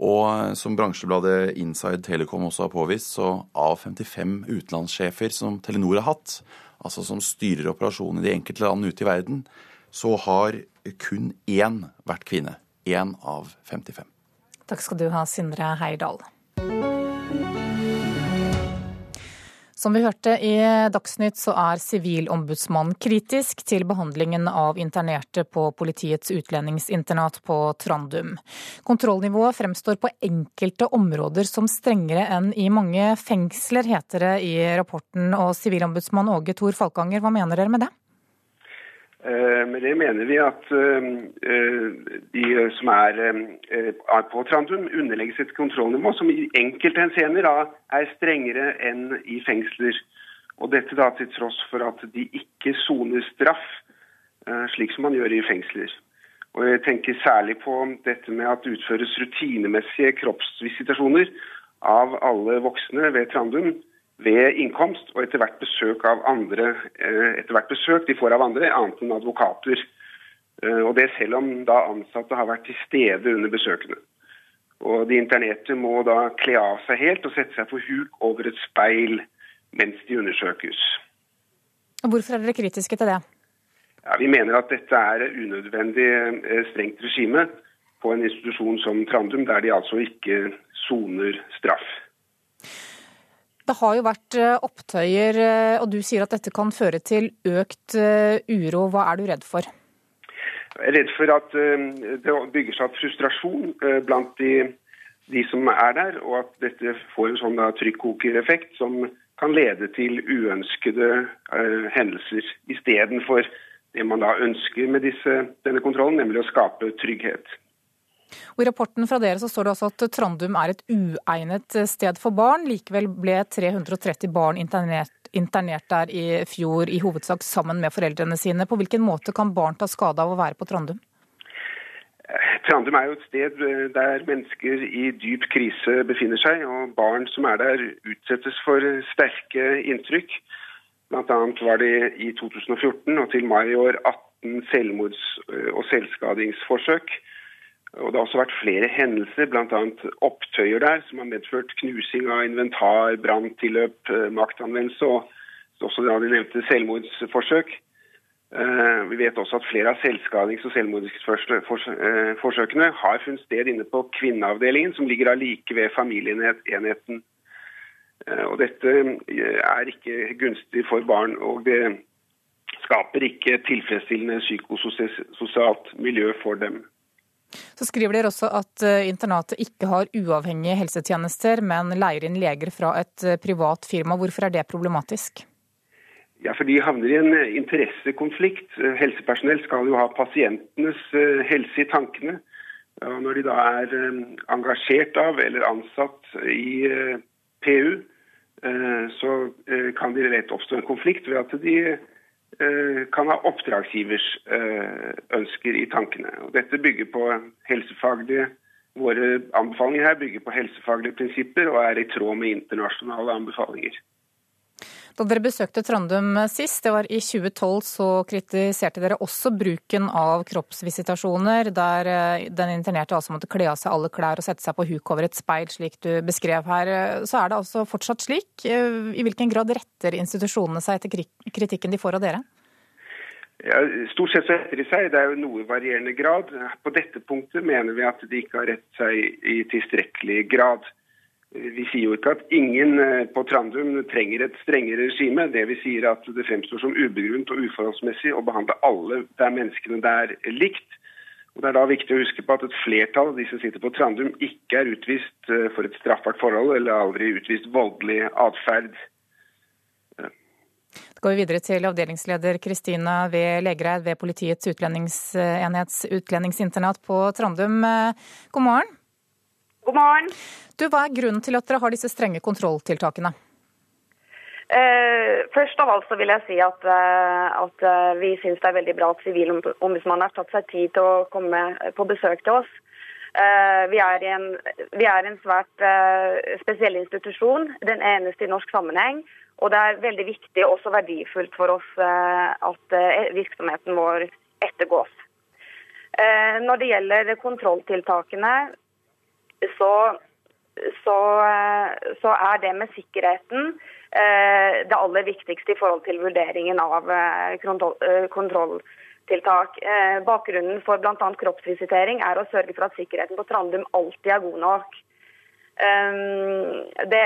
Og eh, som bransjebladet Inside Telecom også har påvist, så av 55 utenlandssjefer som Telenor har hatt, altså som styrer operasjonen i de enkelte land ute i verden, så har kun én vært kvinne. Én av 55. Takk skal du ha, Sindre Heirdal. Som vi hørte i Dagsnytt, så er Sivilombudsmannen kritisk til behandlingen av internerte på politiets utlendingsinternat på Trandum. Kontrollnivået fremstår på enkelte områder som strengere enn i mange fengsler, heter det i rapporten. Og sivilombudsmann Åge Thor Falkanger, hva mener dere med det? Eh, med det mener vi at eh, eh, de som er på Trandum, underlegges et kontrollnivå som i enkelte henseender er strengere enn i fengsler. Og Dette da til tross for at de ikke soner straff, slik som man gjør i fengsler. Og Jeg tenker særlig på dette med at det utføres rutinemessige kroppsvisitasjoner av alle voksne ved Trandum ved innkomst og etter hvert besøk av andre, eh, etter hvert besøk de får av andre, annet enn advokater. Eh, og det selv om da ansatte har vært til stede under besøkene. Og De internerte må da kle av seg helt og sette seg på huk over et speil mens de undersøkes. Hvorfor er dere kritiske til det? Ja, Vi mener at dette er unødvendig eh, strengt regime på en institusjon som Trandum, der de altså ikke soner straff. Det har jo vært eh, opptøyer, eh, og du sier at dette kan føre til økt eh, uro. Hva er du redd for? Jeg er redd for at det bygger seg opp frustrasjon blant de, de, som er der, og at dette får en sånn trykkokereffekt som kan lede til uønskede hendelser. Istedenfor det man da ønsker med disse, denne kontrollen, nemlig å skape trygghet. Og I rapporten fra dere så står det også at Trandum er et uegnet sted for barn. Likevel ble 330 barn internert, internert der i fjor, i hovedsak sammen med foreldrene sine. På hvilken måte kan barn ta skade av å være på Trandum? Trandum er jo et sted der mennesker i dyp krise befinner seg, og barn som er der utsettes for sterke inntrykk. Bl.a. var det i 2014 og til mai i år 18 selvmords- og selvskadingsforsøk. Og Det har også vært flere hendelser, bl.a. opptøyer der, som har medført knusing av inventar, branntilløp, maktanvendelse og også da de nevnte selvmordsforsøk. Vi vet også at flere av selvskadings- og selvmordsforsøkene har funnet sted inne på kvinneavdelingen, som ligger like ved familieenheten. Og Dette er ikke gunstig for barn, og det skaper ikke tilfredsstillende psykososialt miljø for dem. Så skriver dere også at internatet ikke har uavhengige helsetjenester, men leier inn leger fra et privat firma. Hvorfor er det problematisk? Ja, for De havner i en interessekonflikt. Helsepersonell skal jo ha pasientenes helse i tankene. Og når de da er engasjert av eller ansatt i PU, så kan det lett oppstå en konflikt ved at de kan ha oppdragsgivers ønsker i tankene. Og dette bygger på helsefaglige Våre anbefalinger her bygger på helsefaglige prinsipper og er i tråd med internasjonale anbefalinger. Da dere besøkte Trandum sist, det var i 2012, så kritiserte dere også bruken av kroppsvisitasjoner, der den internerte altså måtte kle av seg alle klær og sette seg på huk over et speil, slik du beskrev her. Så er det altså fortsatt slik. I hvilken grad retter institusjonene seg etter kritikken de får av dere? Ja, stort sett så retter de seg. Det er jo noe varierende grad. På dette punktet mener vi at de ikke har rett seg i tilstrekkelig grad. Vi sier jo ikke at ingen på Trandum trenger et strengere regime. Det vi sier at det fremstår som ubegrunnet og uforholdsmessig å behandle alle der menneskene der likt. Og Det er da viktig å huske på at et flertall av de som sitter på Trandum, ikke er utvist for et straffbart forhold eller aldri utvist voldelig atferd. Da går vi videre til avdelingsleder Kristina V. Legreid ved Politiets utlendingsenhets utlendingsinternat på Trandum. God morgen. God morgen. Du, Hva er grunnen til at dere har disse strenge kontrolltiltakene? Eh, først av alt så vil jeg si at, at vi syns det er veldig bra at Sivilombudsmannen har tatt seg tid til å komme på besøk til oss. Eh, vi, er en, vi, er en, svært eh, spesiell institusjon, den eneste i norsk sammenheng. Og det er veldig viktig og også verdifullt for oss at virksomheten vår ettergås. Når det gjelder kontrolltiltakene, så, så, så er det med sikkerheten det aller viktigste i forhold til vurderingen av kontrolltiltak. Bakgrunnen for bl.a. kroppsvisitering er å sørge for at sikkerheten på Trandum alltid er god nok. Det,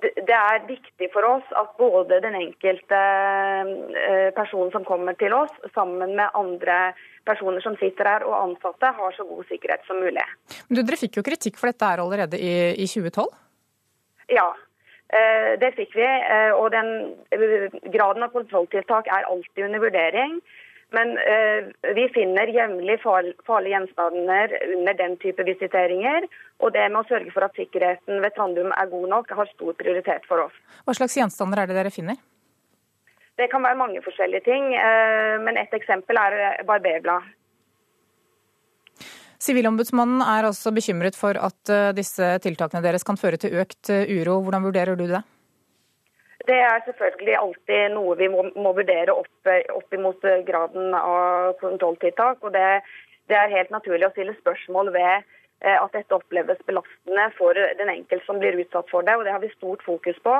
det er viktig for oss at både den enkelte personen som kommer til oss, sammen med andre personer som sitter her og ansatte, har så god sikkerhet som mulig. Men du, Dere fikk jo kritikk for dette her allerede i, i 2012? Ja, det fikk vi. Og den graden av kontrolltiltak er alltid under vurdering. Men vi finner jevnlig farlige gjenstander under den type visiteringer. Og det med å sørge for at sikkerheten ved Trandum er god nok, har stor prioritet for oss. Hva slags gjenstander er det dere finner? Det kan være mange forskjellige ting, men et eksempel er barberblad. Sivilombudsmannen er altså bekymret for at disse tiltakene deres kan føre til økt uro. Hvordan vurderer du det? Det er selvfølgelig alltid noe vi må, må vurdere opp, opp imot graden av kontrolltiltak. og det, det, er helt naturlig å stille spørsmål ved at dette oppleves belastende for den enkelte som blir utsatt for det. og Det har vi stort fokus på.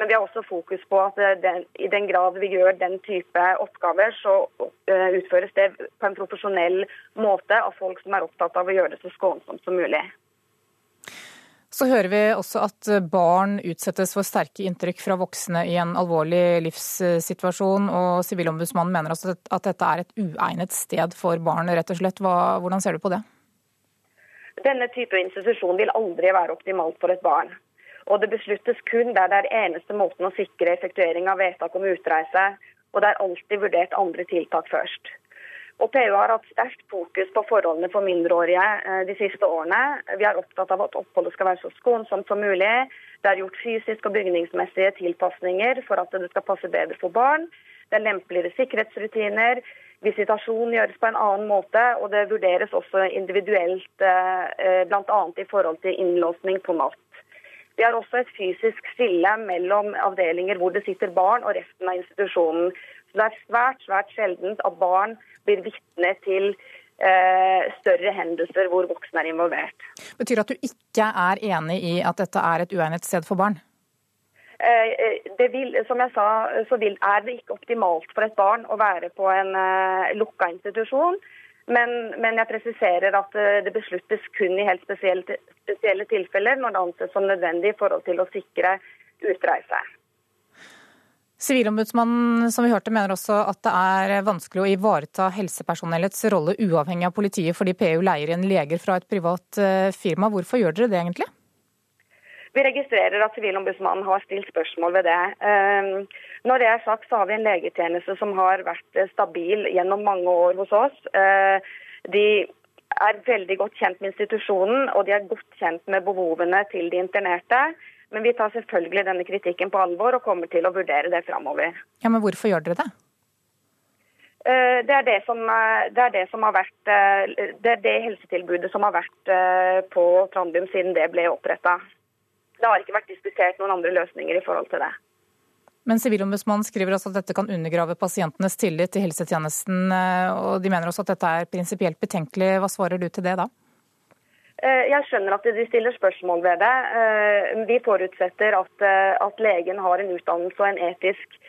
Men vi har også fokus på at den, i den grad vi gjør den type oppgaver, så utføres det på en profesjonell måte av folk som er opptatt av å gjøre det så skånsomt som mulig. Så hører vi også at barn utsettes for sterke inntrykk fra voksne i en alvorlig livssituasjon. Og Sivilombudsmannen mener også at dette er et uegnet sted for barn, rett og slett. Hva, hvordan ser du på det? Denne type institusjon vil aldri være optimalt for et barn. Og det besluttes kun der det er eneste måten å sikre effektuering av vedtak om utreise og det er alltid vurdert andre tiltak først. Og PU har hatt sterkt fokus på forholdene for mindreårige eh, de siste årene. Vi er opptatt av at oppholdet skal være så skånsomt som mulig. Det er gjort fysiske og bygningsmessige tilpasninger for at det skal passe bedre for barn. Det er lempeligere sikkerhetsrutiner. Visitasjon gjøres på en annen måte, og det vurderes også individuelt, eh, bl.a. i forhold til innlåsning på natt. Vi har også et fysisk skille mellom avdelinger hvor det sitter barn og resten av institusjonen. Så det er svært, svært sjeldent at barn blir vitne til eh, større hendelser hvor voksne er involvert. Betyr det at du ikke er enig i at dette er et uegnet sted for barn? Eh, det vil, som jeg sa, så vil, er det ikke optimalt for et barn å være på en lukka institusjon. Men, men, jeg presiserer at det besluttes kun i helt spesielle, spesielle tilfeller når det anses som nødvendig i forhold til å sikre utreise. Sivilombudsmannen som vi hørte, mener også at det er vanskelig å ivareta helsepersonellets rolle uavhengig av politiet, fordi PU leier inn leger fra et privat eh, firma. Hvorfor gjør dere det egentlig? Vi registrerer at Sivilombudsmannen har stilt spørsmål ved det. Ehm, når det er sagt, så har vi en legetjeneste som har vært stabil gjennom mange år hos oss. Eh, de er veldig godt kjent med institusjonen, og de er godt kjent med behovene til de internerte. Men vi tar selvfølgelig denne kritikken på alvor og kommer til å vurdere det framover. Ja, men hvorfor gjør dere det? Eh, det er det, som, det er det som har vært eh, Det er det helsetilbudet som har vært eh, på Trandum siden det ble oppretta. Det har ikke vært diskutert noen andre løsninger i forhold til det. Men Sivilombudsmannen skriver også at dette kan undergrave pasientenes tillit til helsetjenesten, og de mener også at dette er prinsipielt betenkelig. Hva svarer du til det da? Eh, jeg skjønner at de stiller spørsmål ved det. Eh, vi forutsetter at, eh, at legen har en utdannelse og en etisk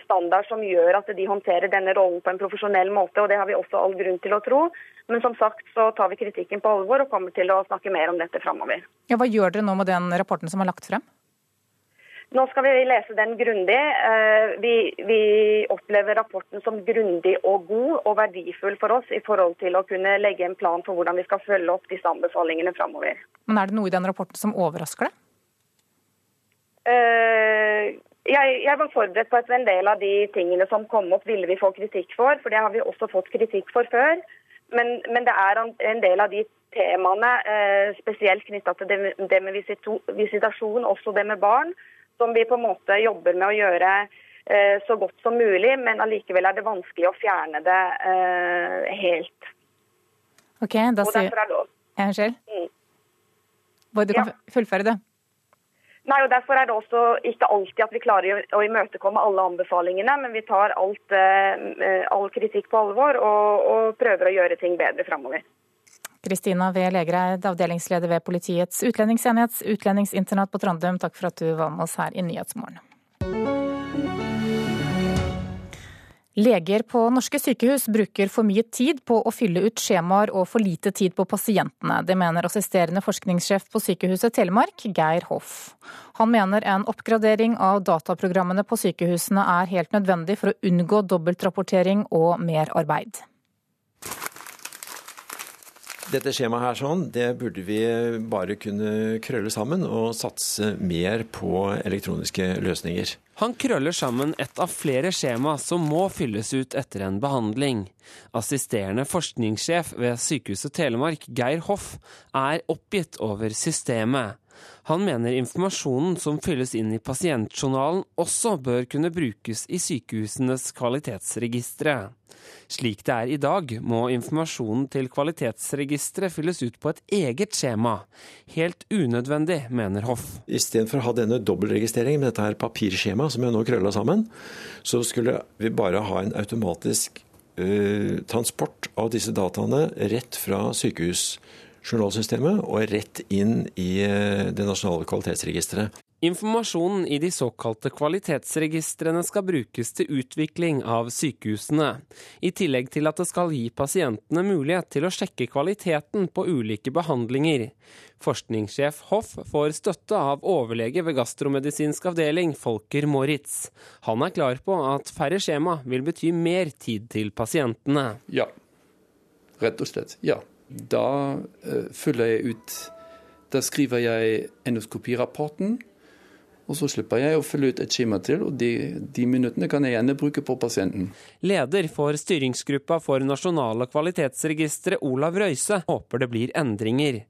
standard som gjør at de håndterer denne rollen på en profesjonell måte, og det har vi også all grunn til å tro. Men som sagt så tar vi kritikken på alvor og kommer til å snakke mer om dette framover. Ja, hva gjør dere nå med den rapporten som er lagt frem? Nå skal vi lese den grundig. Eh, vi, vi, opplever rapporten som grundig og god og verdifull for oss i forhold til å kunne legge en plan for hvordan vi skal følge opp disse anbefalingene framover. Men er det noe i den rapporten som overrasker deg? Eh, jeg, jeg, var forberedt på at en del av de tingene som kom opp, ville vi få kritikk for. For det har vi også fått kritikk for før. Men, men det er en del av de temaene, eh, spesielt knytta til det, det med visitasjon, også det med barn, som vi på en måte jobber med å gjøre eh, så godt som mulig, men allikevel er det vanskelig å fjerne det eh, helt. Ok, da sier jeg Unnskyld? Mm. Du kan ja. fullføre det. Nei, og Derfor er det også ikke alltid at vi klarer å imøtekomme alle anbefalingene, men vi tar alt, eh, all kritikk på alvor og, og prøver å gjøre ting bedre framover. Kristina V. Legereid, avdelingsleder ved Politiets utlendingsenhets utlendingsinternat på Trandum, takk for at du var med oss her i Nyhetsmorgen. Leger på norske sykehus bruker for mye tid på å fylle ut skjemaer og for lite tid på pasientene. Det mener assisterende forskningssjef på Sykehuset Telemark, Geir Hoff. Han mener en oppgradering av dataprogrammene på sykehusene er helt nødvendig for å unngå dobbeltrapportering og merarbeid dette skjemaet her sånn, det burde vi bare kunne krølle sammen og satse mer på elektroniske løsninger. Han krøller sammen et av flere skjema som må fylles ut etter en behandling. Assisterende forskningssjef ved Sykehuset Telemark, Geir Hoff, er oppgitt over systemet. Han mener informasjonen som fylles inn i pasientjournalen også bør kunne brukes i sykehusenes kvalitetsregistre. Slik det er i dag, må informasjonen til kvalitetsregisteret fylles ut på et eget skjema. Helt unødvendig, mener Hoff. Istedenfor å ha denne dobbeltregistreringen med dette her papirskjemaet som jeg nå krølla sammen, så skulle vi bare ha en automatisk uh, transport av disse dataene rett fra sykehus journalsystemet og rett inn i eh, det nasjonale kvalitetsregisteret. Informasjonen i de såkalte kvalitetsregistrene skal brukes til utvikling av sykehusene, i tillegg til at det skal gi pasientene mulighet til å sjekke kvaliteten på ulike behandlinger. Forskningssjef Hoff får støtte av overlege ved gastromedisinsk avdeling, Folker Moritz. Han er klar på at færre skjema vil bety mer tid til pasientene. Ja, rett og slett. Ja. Da uh, fyller jeg ut Da skriver jeg endoskopirapporten. Og så slipper jeg å følge ut et skjema til, og de, de minuttene kan jeg gjerne bruke på pasienten. Leder for styringsgruppa for nasjonale kvalitetsregistre, Olav Røise, håper det blir endringer.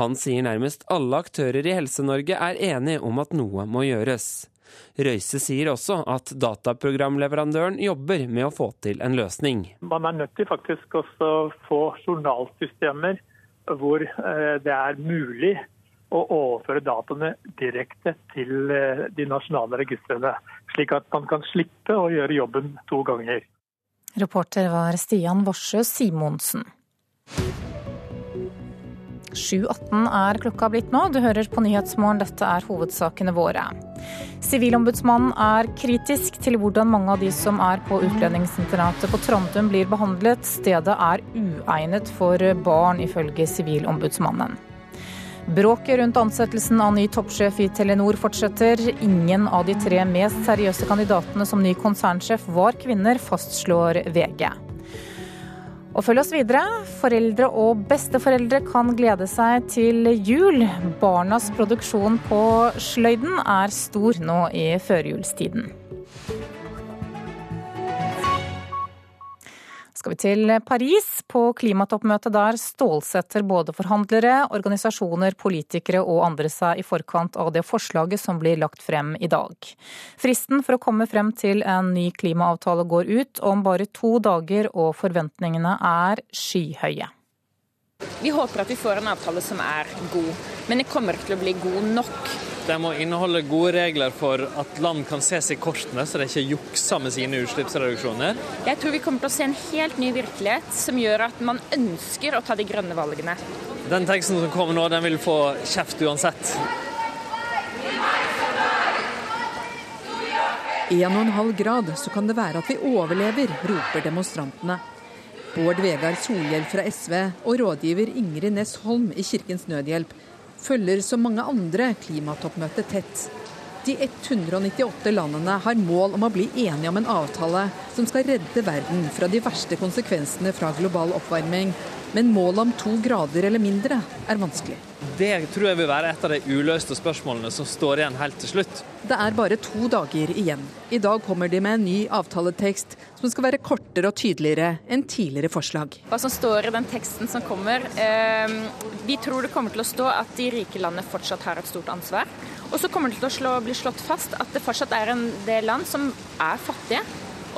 Han sier nærmest alle aktører i Helse-Norge er enige om at noe må gjøres. Røise sier også at dataprogramleverandøren jobber med å få til en løsning. Man er nødt til faktisk også å få journalsystemer hvor eh, det er mulig å overføre dataene direkte til eh, de nasjonale registrene. Slik at man kan slippe å gjøre jobben to ganger. Reporter var Stian Worsø Simonsen. 7.18 er klokka blitt nå. Du hører på Nyhetsmorgen, dette er hovedsakene våre. Sivilombudsmannen er kritisk til hvordan mange av de som er på utlendingsinternatet på Trandum blir behandlet. Stedet er uegnet for barn, ifølge Sivilombudsmannen. Bråket rundt ansettelsen av ny toppsjef i Telenor fortsetter. Ingen av de tre mest seriøse kandidatene som ny konsernsjef var kvinner, fastslår VG. Og følg oss videre. Foreldre og besteforeldre kan glede seg til jul. Barnas produksjon på sløyden er stor nå i førjulstiden. Skal vi til Paris. På klimatoppmøtet der stålsetter både forhandlere, organisasjoner, politikere og andre seg i forkant av det forslaget som blir lagt frem i dag. Fristen for å komme frem til en ny klimaavtale går ut om bare to dager, og forventningene er skyhøye. Vi håper at vi får en avtale som er god, men det kommer ikke til å bli god nok. De må inneholde gode regler for at land kan se seg i kortene, så de ikke jukser med sine utslippsreduksjoner. Jeg tror vi kommer til å se en helt ny virkelighet som gjør at man ønsker å ta de grønne valgene. Den teksten som kommer nå, den vil få kjeft uansett. En og en halv grad, så kan det være at vi overlever, roper demonstrantene. Bård Vegar Solhjell fra SV og rådgiver Ingrid Næss Holm i Kirkens Nødhjelp følger som mange andre klimatoppmøtet tett. De 198 landene har mål om å bli enige om en avtale som skal redde verden fra de verste konsekvensene fra global oppvarming. Men målet om to grader eller mindre er vanskelig. Det tror jeg vil være et av de uløste spørsmålene som står igjen helt til slutt. Det er bare to dager igjen. I dag kommer de med en ny avtaletekst som skal være kortere og tydeligere enn tidligere forslag. Hva som står i den teksten som kommer, eh, Vi tror det kommer til å stå at de rike landene fortsatt har et stort ansvar. Og så kommer det til å slå, bli slått fast at det fortsatt er en del land som er fattige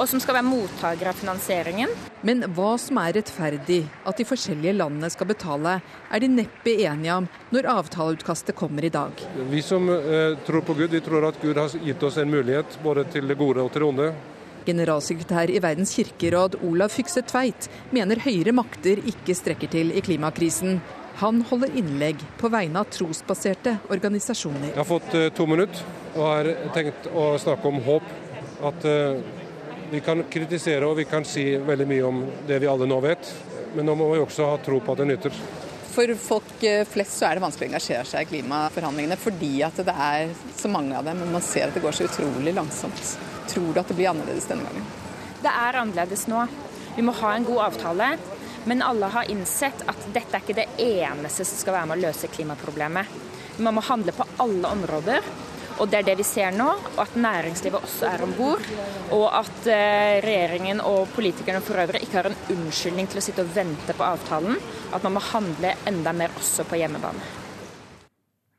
og som skal være mottaker av finansieringen. Men hva som er rettferdig at de forskjellige landene skal betale, er de neppe enige om når avtaleutkastet kommer i dag. Vi som eh, tror på Gud, vi tror at Gud har gitt oss en mulighet både til det gode og til det onde. Generalsekretær i Verdens kirkeråd Olav Fykse Tveit mener høyere makter ikke strekker til i klimakrisen. Han holder innlegg på vegne av trosbaserte organisasjoner. Jeg har fått eh, to minutter og har tenkt å snakke om håp. At eh, vi kan kritisere og vi kan si veldig mye om det vi alle nå vet, men nå må vi også ha tro på at det nytter. For folk eh, flest så er det vanskelig å engasjere seg i klimaforhandlingene fordi at det er så mange av dem, men man ser at det går så utrolig langsomt. Tror du at det blir annerledes denne gangen? Det er annerledes nå. Vi må ha en god avtale. Men alle har innsett at dette er ikke det eneste som skal være med å løse klimaproblemet. Man må handle på alle områder. Og det er det vi ser nå, og at næringslivet også er om bord. Og at eh, regjeringen og politikerne for øvrig ikke har en unnskyldning til å sitte og vente på avtalen. At man må handle enda mer også på hjemmebane.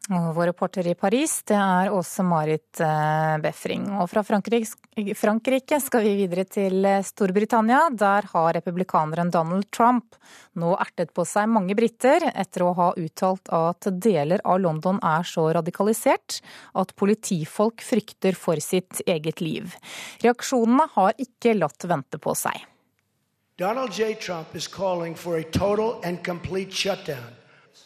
Og vår reporter i Paris, det er Åse Marit eh, Befring. Og fra Frankrike skal vi videre til eh, Storbritannia. Der har republikaneren Donald Trump nå ertet på seg mange briter etter å ha uttalt at deler av London er så radikalisert at politifolk frykter for sitt eget liv. Reaksjonene har ikke latt vente på seg. Donald J. Trump is for a total and complete shutdown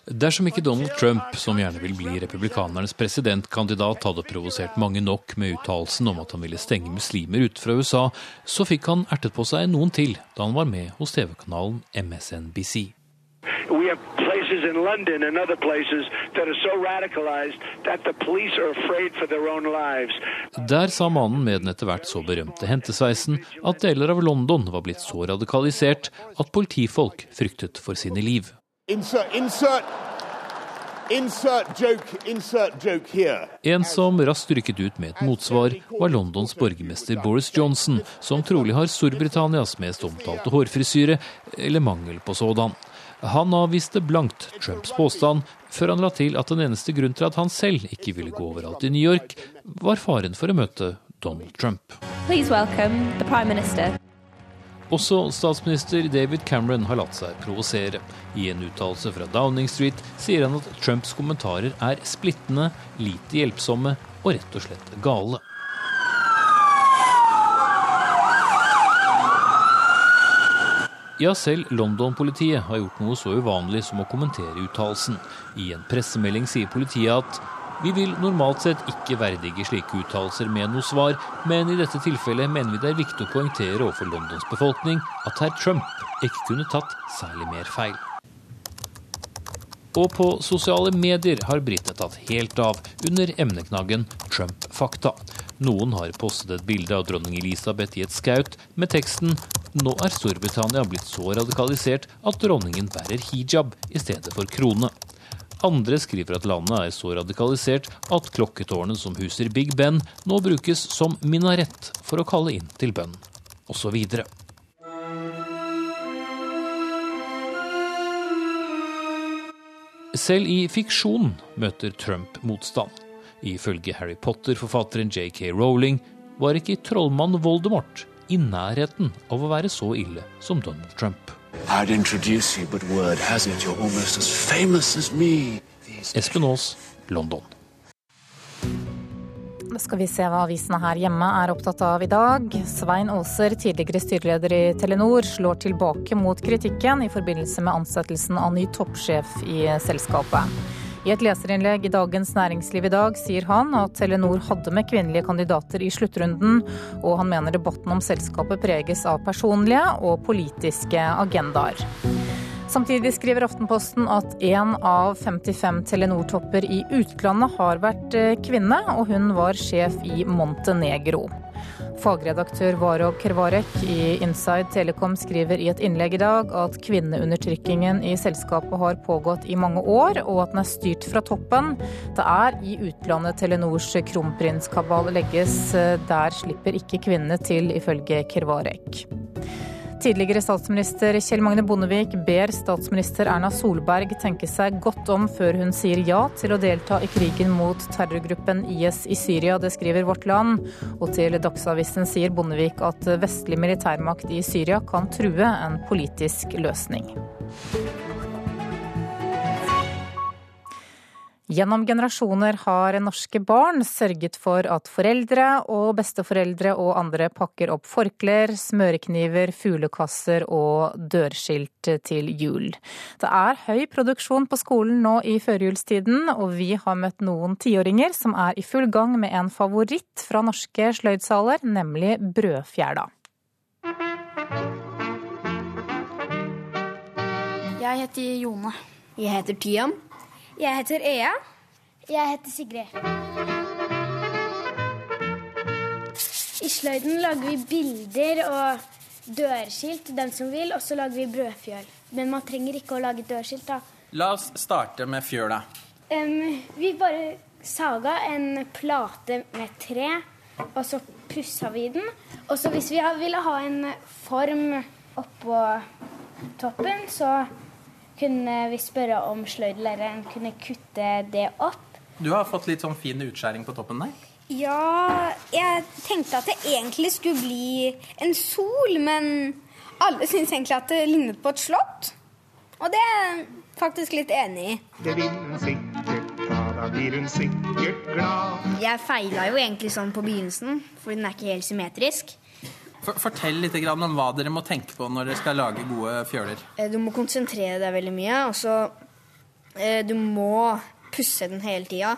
Dersom ikke Donald Trump, som gjerne vil bli republikanernes presidentkandidat, hadde provosert mange nok med uttalelsen om at han ville stenge muslimer ute fra USA, så fikk han ertet på seg noen til da han var med hos TV-kanalen MSNBC. We have places in London and other places that are so radicalized that the police are afraid for their own lives. Der sa mannen med den etter hvert så berømte hentesveisen at deler av London var blitt så radikalisert at politifolk fryktet for sine liv. Insert, insert. Insert joke, insert joke here. En som raskt rykket ut med et motsvar, var Londons borgermester Boris Johnson, som trolig har Storbritannias mest omtalte hårfrisyre, eller mangel på sådan. Han avviste blankt Trumps påstand, før han la til at den eneste grunn til at han selv ikke ville gå overalt i New York, var faren for å møte Donald Trump. Også statsminister David Cameron har latt seg provosere. I en uttalelse fra Downing Street sier han at Trumps kommentarer er splittende, lite hjelpsomme og rett og slett gale. Ja, selv London-politiet har gjort noe så uvanlig som å kommentere uttalelsen. I en pressemelding sier politiet at vi vil normalt sett ikke verdige slike uttalelser med noe svar, men i dette tilfellet mener vi det er viktig å poengtere overfor Londons befolkning at herr Trump ikke kunne tatt særlig mer feil. Og på sosiale medier har britene tatt helt av under emneknaggen Trump-fakta. Noen har postet et bilde av dronning Elisabeth i et skaut med teksten 'Nå er Storbritannia blitt så radikalisert at dronningen bærer hijab i stedet for krone'. Andre skriver at landet er så radikalisert at klokketårnet som huser Big Ben, nå brukes som minarett for å kalle inn til bønn, osv. Selv i fiksjon møter Trump motstand. Ifølge Harry Potter-forfatteren JK Rowling var ikke trollmann Voldemort i nærheten av å være så ille som Donald Trump. I'd introduce you, but word has it you're almost as famous as me. Espen Aas, London. Skal vi se hva avisene her hjemme er opptatt av i dag. Svein Aaser, tidligere styreleder i Telenor, slår tilbake mot kritikken i forbindelse med ansettelsen av ny toppsjef i selskapet. I et leserinnlegg i Dagens Næringsliv i dag sier han at Telenor hadde med kvinnelige kandidater i sluttrunden, og han mener debatten om selskapet preges av personlige og politiske agendaer. Samtidig skriver Aftenposten at én av 55 Telenor-topper i utlandet har vært eh, kvinne, og hun var sjef i Montenegro. Fagredaktør Varo Kervarek i Inside Telekom skriver i et innlegg i dag at kvinneundertrykkingen i selskapet har pågått i mange år, og at den er styrt fra toppen. Det er i utlandet Telenors kronprinskabal legges. Der slipper ikke kvinnene til, ifølge Kervarek. Tidligere statsminister Kjell Magne Bondevik ber statsminister Erna Solberg tenke seg godt om før hun sier ja til å delta i krigen mot terrorgruppen IS i Syria. Det skriver Vårt Land. Og til Dagsavisen sier Bondevik at vestlig militærmakt i Syria kan true en politisk løsning. Gjennom generasjoner har norske barn sørget for at foreldre og besteforeldre og andre pakker opp forklær, smørekniver, fuglekasser og dørskilt til jul. Det er høy produksjon på skolen nå i førjulstiden, og vi har møtt noen tiåringer som er i full gang med en favoritt fra norske sløydsaler, nemlig brødfjæra. Jeg heter Jone. Jeg heter Tiam. Jeg heter Ea. Jeg heter Sigrid. I sløyden lager vi bilder og dørskilt til dem som vil, og så lager vi brødfjøl. Men man trenger ikke å lage dørskilt, da. La oss starte med fjøla. Um, vi bare saga en plate med tre, og så pussa vi den. Og så hvis vi ville ha en form oppå toppen, så kunne vi spørre om sløydlæreren kunne kutte det opp. Du har fått litt sånn fin utskjæring på toppen der. Ja, jeg tenkte at det egentlig skulle bli en sol, men alle syns egentlig at det lignet på et slott. Og det er jeg faktisk litt enig i. Det vil hun sikkert ta, da blir hun sikkert glad. Jeg feila jo egentlig sånn på begynnelsen, for den er ikke helt symmetrisk. Fortell litt om hva dere må tenke på når dere skal lage gode fjøler. Eh, du må konsentrere deg veldig mye, og så eh, Du må pusse den hele tida.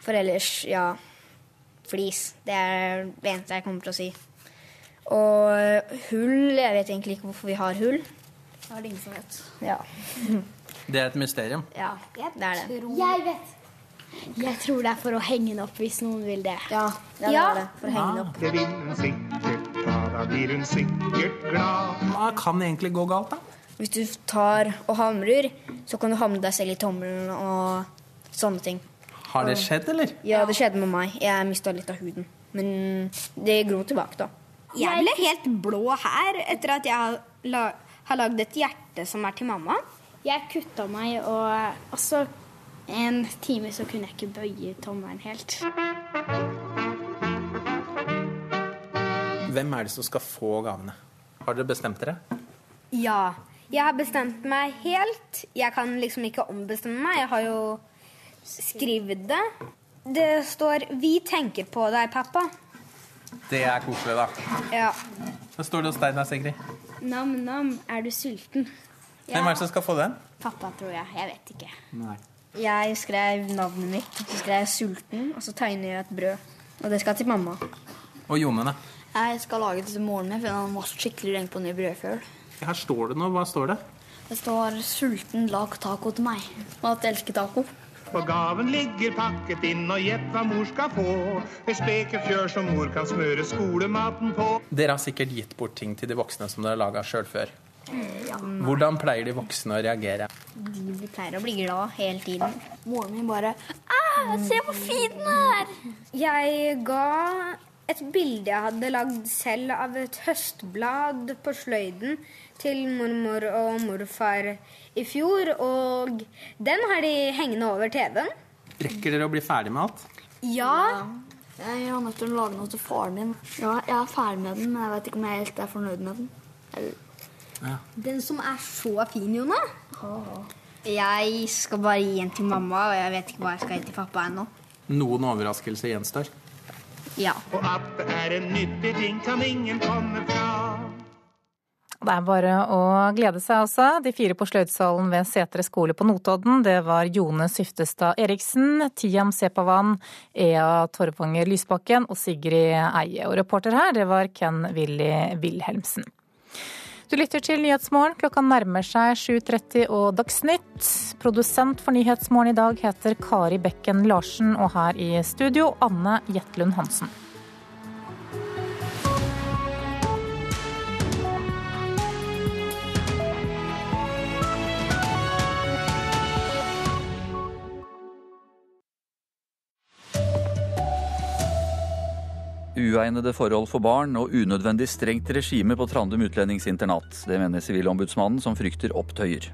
For ellers, ja Flis. Det er det eneste jeg kommer til å si. Og eh, hull Jeg vet egentlig ikke hvorfor vi har hull. Det er det ingen som vet. Ja. det er et mysterium? Ja, det er det. Jeg vet! Jeg tror det er for å henge den opp hvis noen vil det. Ja, det ja. det. For å henge den opp. Det vil hun sikkert da blir hun sikkert glad. Hva kan egentlig gå galt, da? Hvis du tar og hamrer, så kan du hamre deg selv i tommelen og Sånne ting. Har det skjedd, eller? Ja, det skjedde med meg. Jeg mista litt av huden. Men det gror tilbake, da. Jeg ble helt blå her etter at jeg har la- har lagd et hjerte som er til mamma. Jeg kutta meg, og også en time så kunne jeg ikke bøye tommelen helt. Hvem er det som skal få gavene? Har dere bestemt dere? Ja. Jeg har bestemt meg helt. Jeg kan liksom ikke ombestemme meg. Jeg har jo skrevet det. Det står 'Vi tenker på deg, pappa'. Det er koselig, da. Ja. Hva står det hos deg da, Sigrid. Nam-nam, er du sulten? Hvem er det som skal få den? Pappa, tror jeg. Jeg vet ikke. Nei. Jeg skrev navnet mitt, så skrev jeg 'sulten', og så tegner jeg et brød. Og det skal til mamma. Og Jone, da? Jeg skal lage det til moren min, for han var skikkelig lenge på ny brødfjøl. Her står det noe. Hva står det? Det står 'sulten, lag taco til meg', og at jeg elsker taco. For gaven ligger pakket inn, og gjett hva mor skal få. Et spekefjør som mor kan smøre skolematen på. Dere har sikkert gitt bort ting til de voksne som dere har laga sjøl før. Ja, Hvordan pleier de voksne å reagere? De pleier å bli glad hele tiden. Moren min bare ah, 'Se hvor fin den er!' Jeg ga et bilde jeg hadde lagd selv av et høstblad på sløyden til mormor og morfar i fjor, og den har de hengende over TV-en. Rekker dere å bli ferdig med alt? Ja. Jeg har nødt til å lage noe til faren min. Ja, jeg er ferdig med den, men jeg vet ikke om jeg helt er fornøyd med den. Eller... Den som er så fin, Jona. Jeg skal bare gi en til mamma, og jeg vet ikke hva jeg skal gi til pappa ennå. Noen overraskelser gjenstår. Ja. Og at det er en nyttig ting, kan ingen komme fra. Det er bare å glede seg, altså. De fire på Sløydsalen ved Setre skole på Notodden, det var Jone Syftestad Eriksen, Tiam Sepavan, Ea Torvanger Lysbakken og Sigrid Eie. Og reporter her, det var Ken Willy Wilhelmsen. Du lytter til Nyhetsmorgen. Klokka nærmer seg 7.30 og Dagsnytt. Produsent for Nyhetsmorgen i dag heter Kari Bekken Larsen, og her i studio Anne Jetlund Hansen. Uegnede forhold for barn og unødvendig strengt regime på Trandum utlendingsinternat. Det mener Sivilombudsmannen, som frykter opptøyer.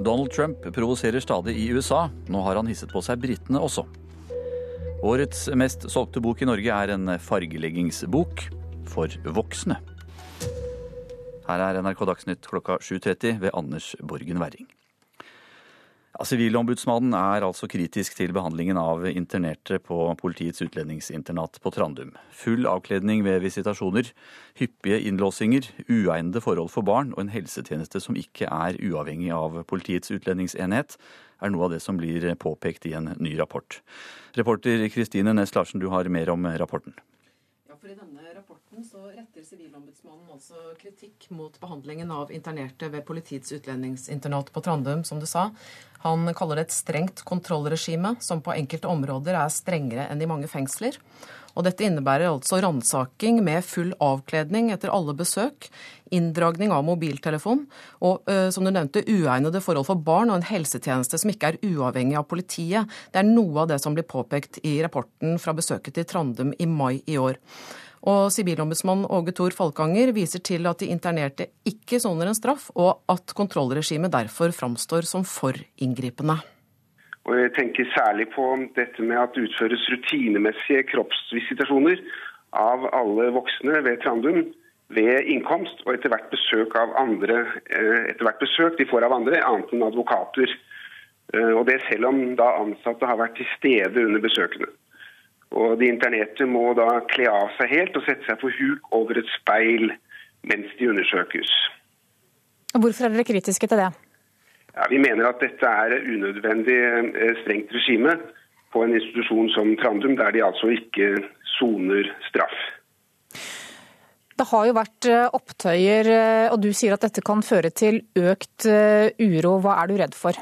Donald Trump provoserer stadig i USA. Nå har han hisset på seg britene også. Årets mest solgte bok i Norge er en fargeleggingsbok for voksne. Her er NRK Dagsnytt klokka 7.30 ved Anders Borgen Werring. Sivilombudsmannen er altså kritisk til behandlingen av internerte på politiets utlendingsinternat på Trandum. Full avkledning ved visitasjoner, hyppige innlåsinger, uegnede forhold for barn og en helsetjeneste som ikke er uavhengig av politiets utlendingsenhet, er noe av det som blir påpekt i en ny rapport. Reporter Kristine Næss Larsen, du har mer om rapporten. For I denne rapporten så retter Sivilombudsmannen altså kritikk mot behandlingen av internerte ved politiets utlendingsinternat på Trandum, som du sa. Han kaller det et strengt kontrollregime, som på enkelte områder er strengere enn i mange fengsler. Og dette innebærer altså ransaking med full avkledning etter alle besøk, inndragning av mobiltelefon og, øh, som du nevnte, uegnede forhold for barn og en helsetjeneste som ikke er uavhengig av politiet. Det er noe av det som blir påpekt i rapporten fra besøket til Trandum i mai i år. Og Sivilombudsmann Åge Thor Falkanger viser til at de internerte ikke soner en straff, og at kontrollregimet derfor framstår som for inngripende. Og jeg tenker særlig på dette med at det utføres rutinemessige kroppsvisitasjoner av alle voksne ved Trandum ved innkomst og etter hvert besøk av andre, etter hvert besøk de får av andre, annet enn advokater. Og det selv om da ansatte har vært til stede under besøkene. Og De internerte må da kle av seg helt og sette seg på huk over et speil mens de undersøkes. Hvorfor er dere kritiske til det? Ja, vi mener at dette er unødvendig strengt regime på en institusjon som Trandum, der de altså ikke soner straff. Det har jo vært opptøyer, og du sier at dette kan føre til økt uro. Hva er du redd for?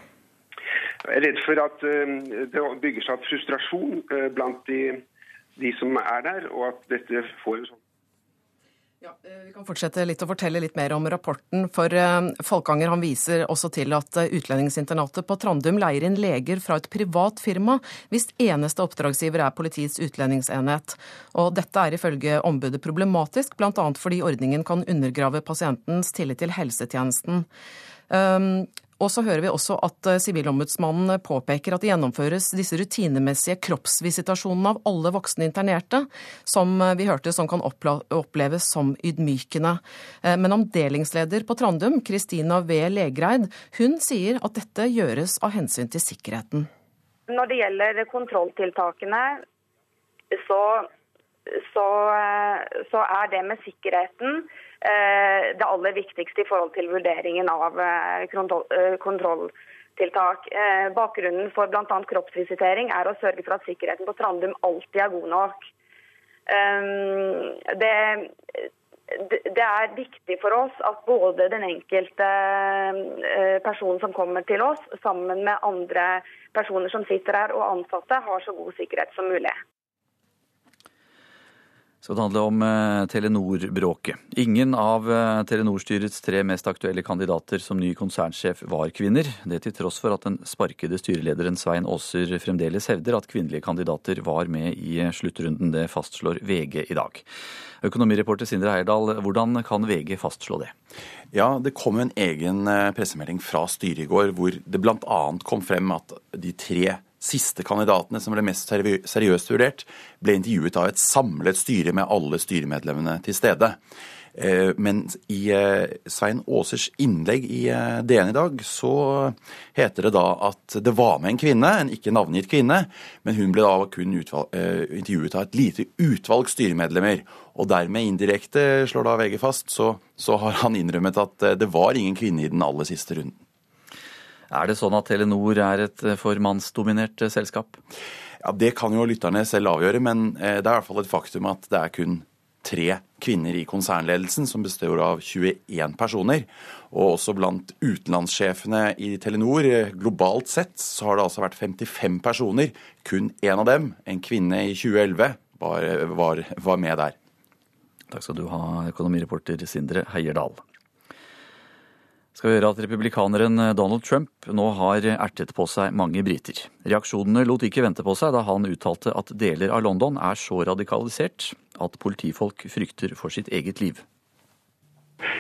Jeg er redd for at det bygger seg opp frustrasjon blant de, de som er der, og at dette får en sånn Ja, eh, Vi kan fortsette litt og fortelle litt mer om rapporten. For uh, Folkanger han viser også til at uh, utlendingsinternatet på Trandum leier inn leger fra et privat firma hvis eneste oppdragsgiver er Politiets utlendingsenhet. Og dette er ifølge ombudet problematisk, bl.a. fordi ordningen kan undergrave pasientens tillit til helsetjenesten. Um, og så hører vi også at eh, Sivilombudsmannen påpeker at det gjennomføres disse rutinemessige kroppsvisitasjonene av alle voksne internerte, som eh, vi hørte som kan oppleves som ydmykende. Eh, men omdelingsleder på Trandum, Kristina V. Legreid, hun sier at dette gjøres av hensyn til sikkerheten. Når det gjelder kontrolltiltakene, så, så, så er det med sikkerheten det aller viktigste i forhold til vurderingen av eh, eh, kontrolltiltak. Bakgrunnen for bl.a. kroppsvisitering er å sørge for at sikkerheten på Trandum alltid er god nok. Det, det er viktig for oss at både den enkelte personen som kommer til oss, sammen med andre personer som sitter her og ansatte, har så god sikkerhet som mulig skal det handle om eh, Telenor-bråket. Ingen av eh, Telenor-styrets tre mest aktuelle kandidater som ny konsernsjef var kvinner. Det til tross for at den sparkede styrelederen Svein Aaser fremdeles hevder at kvinnelige kandidater var med i sluttrunden. Det fastslår VG i dag. Økonomireporter Sindre Heierdal, hvordan kan VG fastslå det? Ja, Det kom en egen eh, pressemelding fra styret i går hvor det bl.a. kom frem at de tre siste kandidatene som ble mest seriøst vurdert, ble intervjuet av et samlet styre med alle styremedlemmene til stede. Eh, men i eh, Svein Aasers innlegg i eh, DN i dag, så heter det da at det var med en kvinne, en ikke navngitt kvinne, men hun ble da kun utvalg, intervjuet av et lite utvalg styremedlemmer. Og dermed indirekte, slår da VG fast, så, så har han innrømmet at det var ingen kvinne i den aller siste runden. Er det sånn at Telenor er et eh, for mannsdominert eh, selskap? Ja, Det kan jo lytterne selv avgjøre, men eh, det er i hvert fall et faktum at det er kun tre kvinner i konsernledelsen, som består av 21 personer. Og også blant utenlandssjefene i Telenor, globalt sett, så har det altså vært 55 personer. Kun én av dem, en kvinne i 2011, var, var, var med der. Takk skal du ha, økonomireporter Sindre Heierdal skal vi gjøre at republikaneren Donald Trump nå har ertet på seg mange briter. Reaksjonene lot ikke vente på seg da han uttalte at deler av London er så radikalisert at politifolk frykter for sitt eget liv.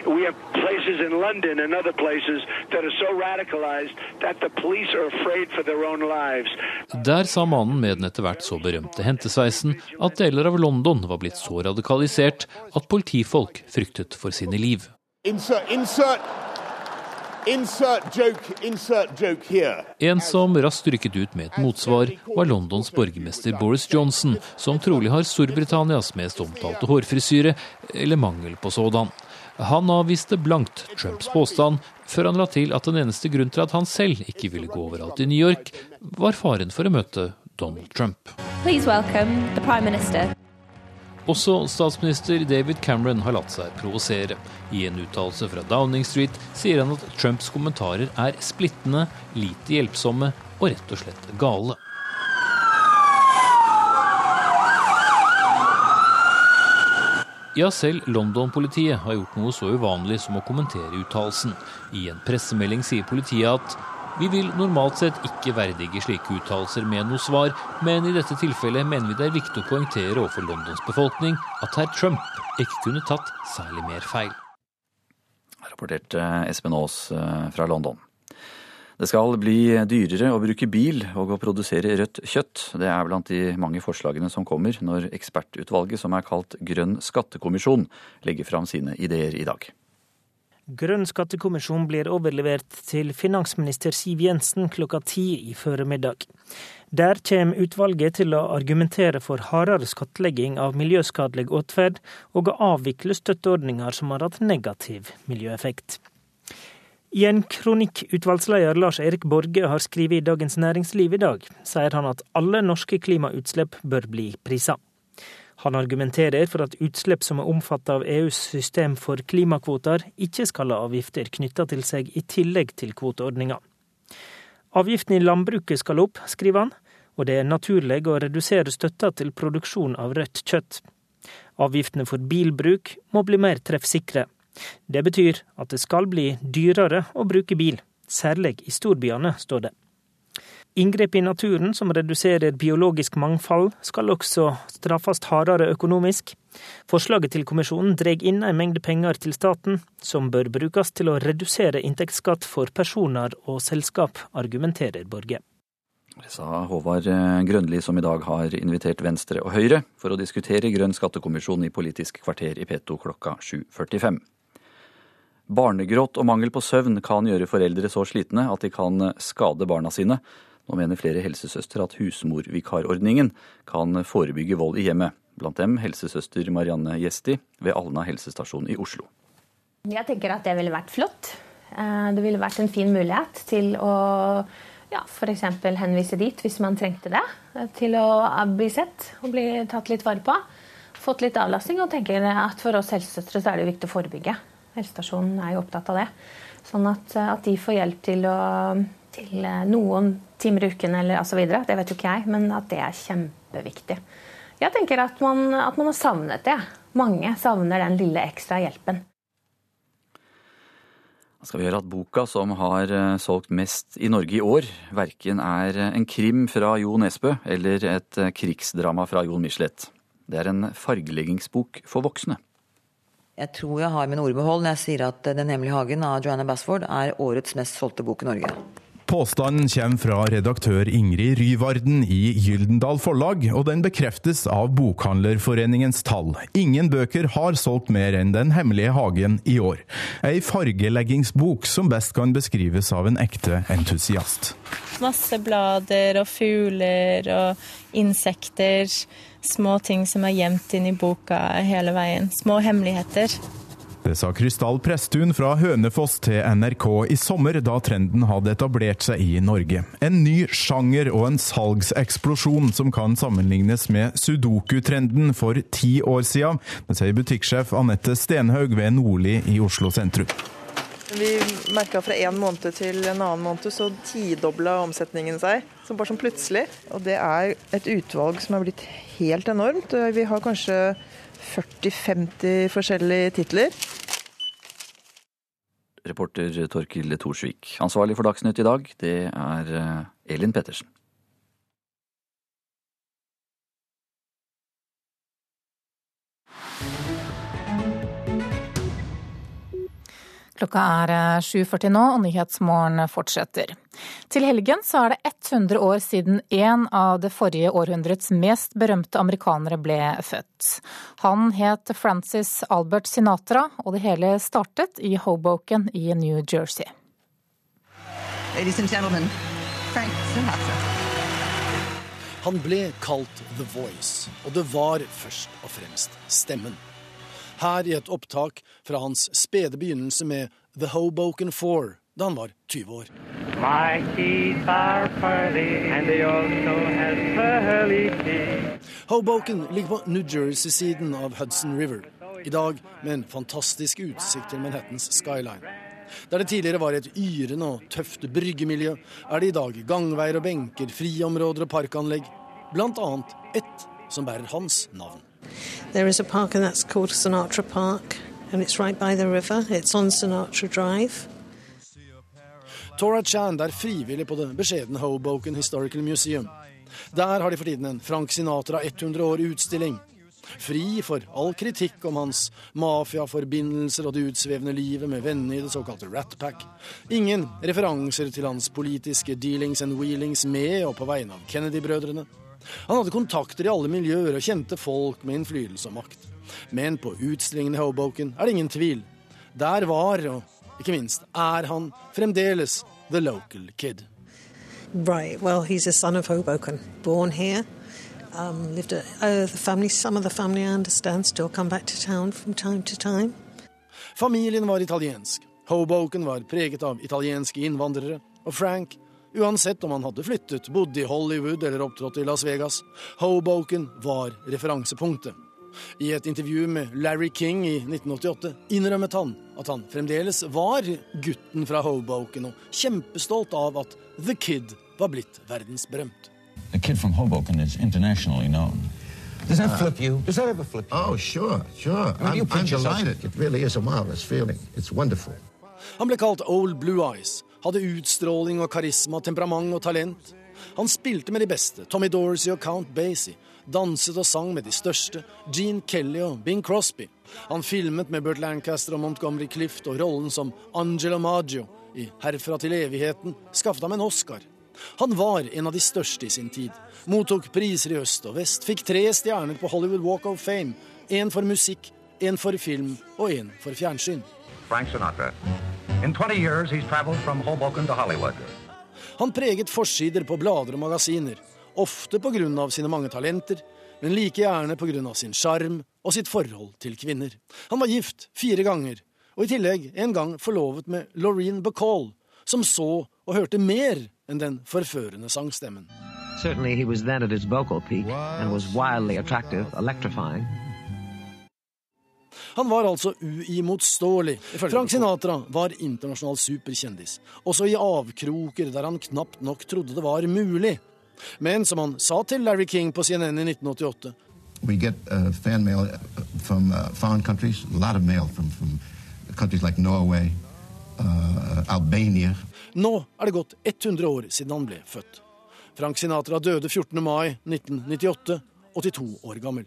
We have places in London and other places that are so radicalized that the police are afraid for their own lives. Der sa mannen med den etter hvert så berømte hentesveisen at deler av London var blitt så radikalisert at politifolk fryktet for sine liv. Insert, insert Insert joke, insert joke en som raskt rykket ut med et motsvar, var Londons borgermester Boris Johnson, som trolig har Storbritannias mest omtalte hårfrisyre, eller mangel på sådan. Han avviste blankt Trumps påstand, før han la til at den eneste grunn til at han selv ikke ville gå overalt i New York, var faren for å møte Donald Trump. Også statsminister David Cameron har latt seg provosere. I en uttalelse fra Downing Street sier han at Trumps kommentarer er splittende, lite hjelpsomme og rett og slett gale. Ja, selv London-politiet har gjort noe så uvanlig som å kommentere uttalelsen. I en pressemelding sier politiet at vi vil normalt sett ikke verdige slike uttalelser med noe svar, men i dette tilfellet mener vi det er viktig å poengtere overfor Londons befolkning at herr Trump ikke kunne tatt særlig mer feil. Rapporterte Espen Aas eh, fra London. Det skal bli dyrere å bruke bil og å produsere rødt kjøtt. Det er blant de mange forslagene som kommer når ekspertutvalget som er kalt Grønn skattekommisjon, legger fram sine ideer i dag. Grønn skattekommisjon blir overlevert til finansminister Siv Jensen klokka ti i formiddag. Der kommer utvalget til å argumentere for hardere skattlegging av miljøskadelig atferd, og å avvikle støtteordninger som har hatt negativ miljøeffekt. I en kronikk utvalgsleder Lars Erik Borge har skrevet i Dagens Næringsliv i dag, sier han at alle norske klimautslipp bør bli prisa. Han argumenterer for at utslipp som er omfattet av EUs system for klimakvoter, ikke skal ha avgifter knytta til seg i tillegg til kvoteordninga. Avgiften i landbruket skal opp, skriver han, og det er naturlig å redusere støtta til produksjon av rødt kjøtt. Avgiftene for bilbruk må bli mer treffsikre. Det betyr at det skal bli dyrere å bruke bil, særlig i storbyene, står det. Inngrep i naturen som reduserer biologisk mangfold, skal også straffes hardere økonomisk. Forslaget til kommisjonen drar inn en mengde penger til staten, som bør brukes til å redusere inntektsskatt for personer og selskap, argumenterer Borge. Det sa Håvard Grønli, som i dag har invitert Venstre og Høyre for å diskutere Grønn skattekommisjon i Politisk kvarter i P2 klokka 7.45. Barnegråt og mangel på søvn kan gjøre foreldre så slitne at de kan skade barna sine. Nå mener flere helsesøstre at husmorvikarordningen kan forebygge vold i hjemmet. Blant dem helsesøster Marianne Gjesti ved Alna helsestasjon i Oslo. Jeg tenker at det ville vært flott. Eh, det ville vært en fin mulighet til å ja, f.eks. henvise dit hvis man trengte det. Til å bli sett og bli tatt litt vare på. Fått litt avlastning. Og tenker at for oss helsesøstre så er det viktig å forebygge. Helsestasjonen er jo opptatt av det. Sånn at, eh, at de får hjelp til å til eh, noen timer i uken eller osv. Det vet jo ikke jeg, men at det er kjempeviktig. Jeg tenker at man, at man har savnet det. Mange savner den lille ekstra hjelpen. Da skal vi høre at boka som har eh, solgt mest i Norge i år, verken er en krim fra Jo Nesbø eller et eh, krigsdrama fra Jon Michelet. Det er en fargeleggingsbok for voksne. Jeg tror jeg har mine ordbehold når jeg sier at Den hemmelige hagen av Joanna Basford er årets mest solgte bok i Norge. Påstanden kommer fra redaktør Ingrid Ryvarden i Gyldendal Forlag, og den bekreftes av Bokhandlerforeningens tall. Ingen bøker har solgt mer enn Den hemmelige hagen i år. Ei fargeleggingsbok som best kan beskrives av en ekte entusiast. Masse blader og fugler og insekter. Små ting som er gjemt inn i boka hele veien. Små hemmeligheter. Det sa Krystall Presttun fra Hønefoss til NRK i sommer, da trenden hadde etablert seg i Norge. En ny sjanger og en salgseksplosjon som kan sammenlignes med sudoku-trenden for ti år siden. Det sier butikksjef Anette Stenhaug ved Nordli i Oslo sentrum. Vi merka fra en måned til en annen måned så tidobla omsetningen seg. Så bare sånn plutselig. Og det er et utvalg som er blitt helt enormt. Vi har kanskje 40-50 forskjellige titler. Reporter Torkil Thorsvik. Ansvarlig for Dagsnytt i dag, det er eh, Elin Pettersen. Klokka er 7.40 eh, nå, og Nyhetsmorgen fortsetter. Til helgen så er det 100 år siden en av det forrige århundrets mest berømte amerikanere ble født. Han het Francis Albert Sinatra, og det hele startet i Hoboken i New Jersey. Han ble kalt The Voice, og det var først og fremst stemmen her i et opptak fra hans spede begynnelse med The Hoboken Four da han var 20 år. Hoboken ligger på New Jersey-siden av Hudson River. I dag med en fantastisk utsikt til Manhattans skyline. Der det tidligere var et yrende og tøft bryggemiljø, er det i dag gangveier og benker, friområder og parkanlegg. Blant annet ett som bærer hans navn. There is a park, and that's called Sinatra Park, and it's right by the river. It's on Sinatra Drive. Tora Chand er frivillig på det beskjedne Hoboken Historical Museum. Der har de for tiden en Frank Sinatra 100 år-utstilling. Fri for all kritikk om hans mafiaforbindelser og det utsvevende livet med vennene i det såkalte Rat Pack. Ingen referanser til hans politiske dealings and wheelings med og på vegne av Kennedy-brødrene. Han hadde kontakter i alle miljøer og kjente folk med innflytelse og makt. Men på utstillingen i Hoboken er det ingen tvil. Der var, og ikke minst er han, fremdeles the local kid. Right, well, he's a son of Hoboken, born here. Um, lived at, uh, the family, some of the family I understand still come back to town from time to time. Familien var italiensk. Hoboken var preget av italienske innvandrere. Og Frank Uansett om han hadde flyttet, bodd i Hollywood eller opptrådt i Las Vegas. Hoboken var referansepunktet. I et intervju med Larry King i 1988 innrømmet han at han fremdeles var gutten fra Hoboken, og kjempestolt av at The Kid var blitt verdensberømt. The Kid from Hoboken is internationally known. Does that flip you? Does that ever flip you? Oh, sure, sure. I mean, I'm, I'm delighted. It really is a marvelous feeling. It's wonderful. Han ble kalt Old Blue Eyes, hadde utstråling og karisma, temperament og talent. Han spilte med de beste, Tommy Dorsey og Count Basie. Danset og sang med de største, Gene Kelly og Bing Crosby. Han filmet med Burt Lancaster og Montgomery Clift, og rollen som Angelo Maggio i Herfra til evigheten skaffet ham en Oscar. Han var en av de største i sin tid. Mottok priser i øst og vest, fikk tre stjerner på Hollywood Walk of Fame. Én for musikk, én for film og én for fjernsyn. Frank Sinatra. In 20 years, he's traveled from Hoboken to Hollywood. Han preget forsider på blader og magasiner, ofte pga. sine mange talenter, men like gjerne pga. sin sjarm og sitt forhold til kvinner. Han var gift fire ganger, og i tillegg en gang forlovet med Laureen Bacall, som så og hørte mer enn den forførende sangstemmen. Certainly, he was then at his vocal peak and was wildly attractive, electrifying. Han var altså uimotståelig. Frank Sinatra var internasjonal superkjendis, også i avkroker der han knapt nok trodde det var mulig. Men som han sa til Larry King på CNN i 1988 We get uh, fan mail from uh, foreign countries, a lot of mail from, from countries like Norway, uh, Albania. Nå er det gått 100 år siden han ble født. Frank Sinatra døde 14. mai 1998, 82 år gammel.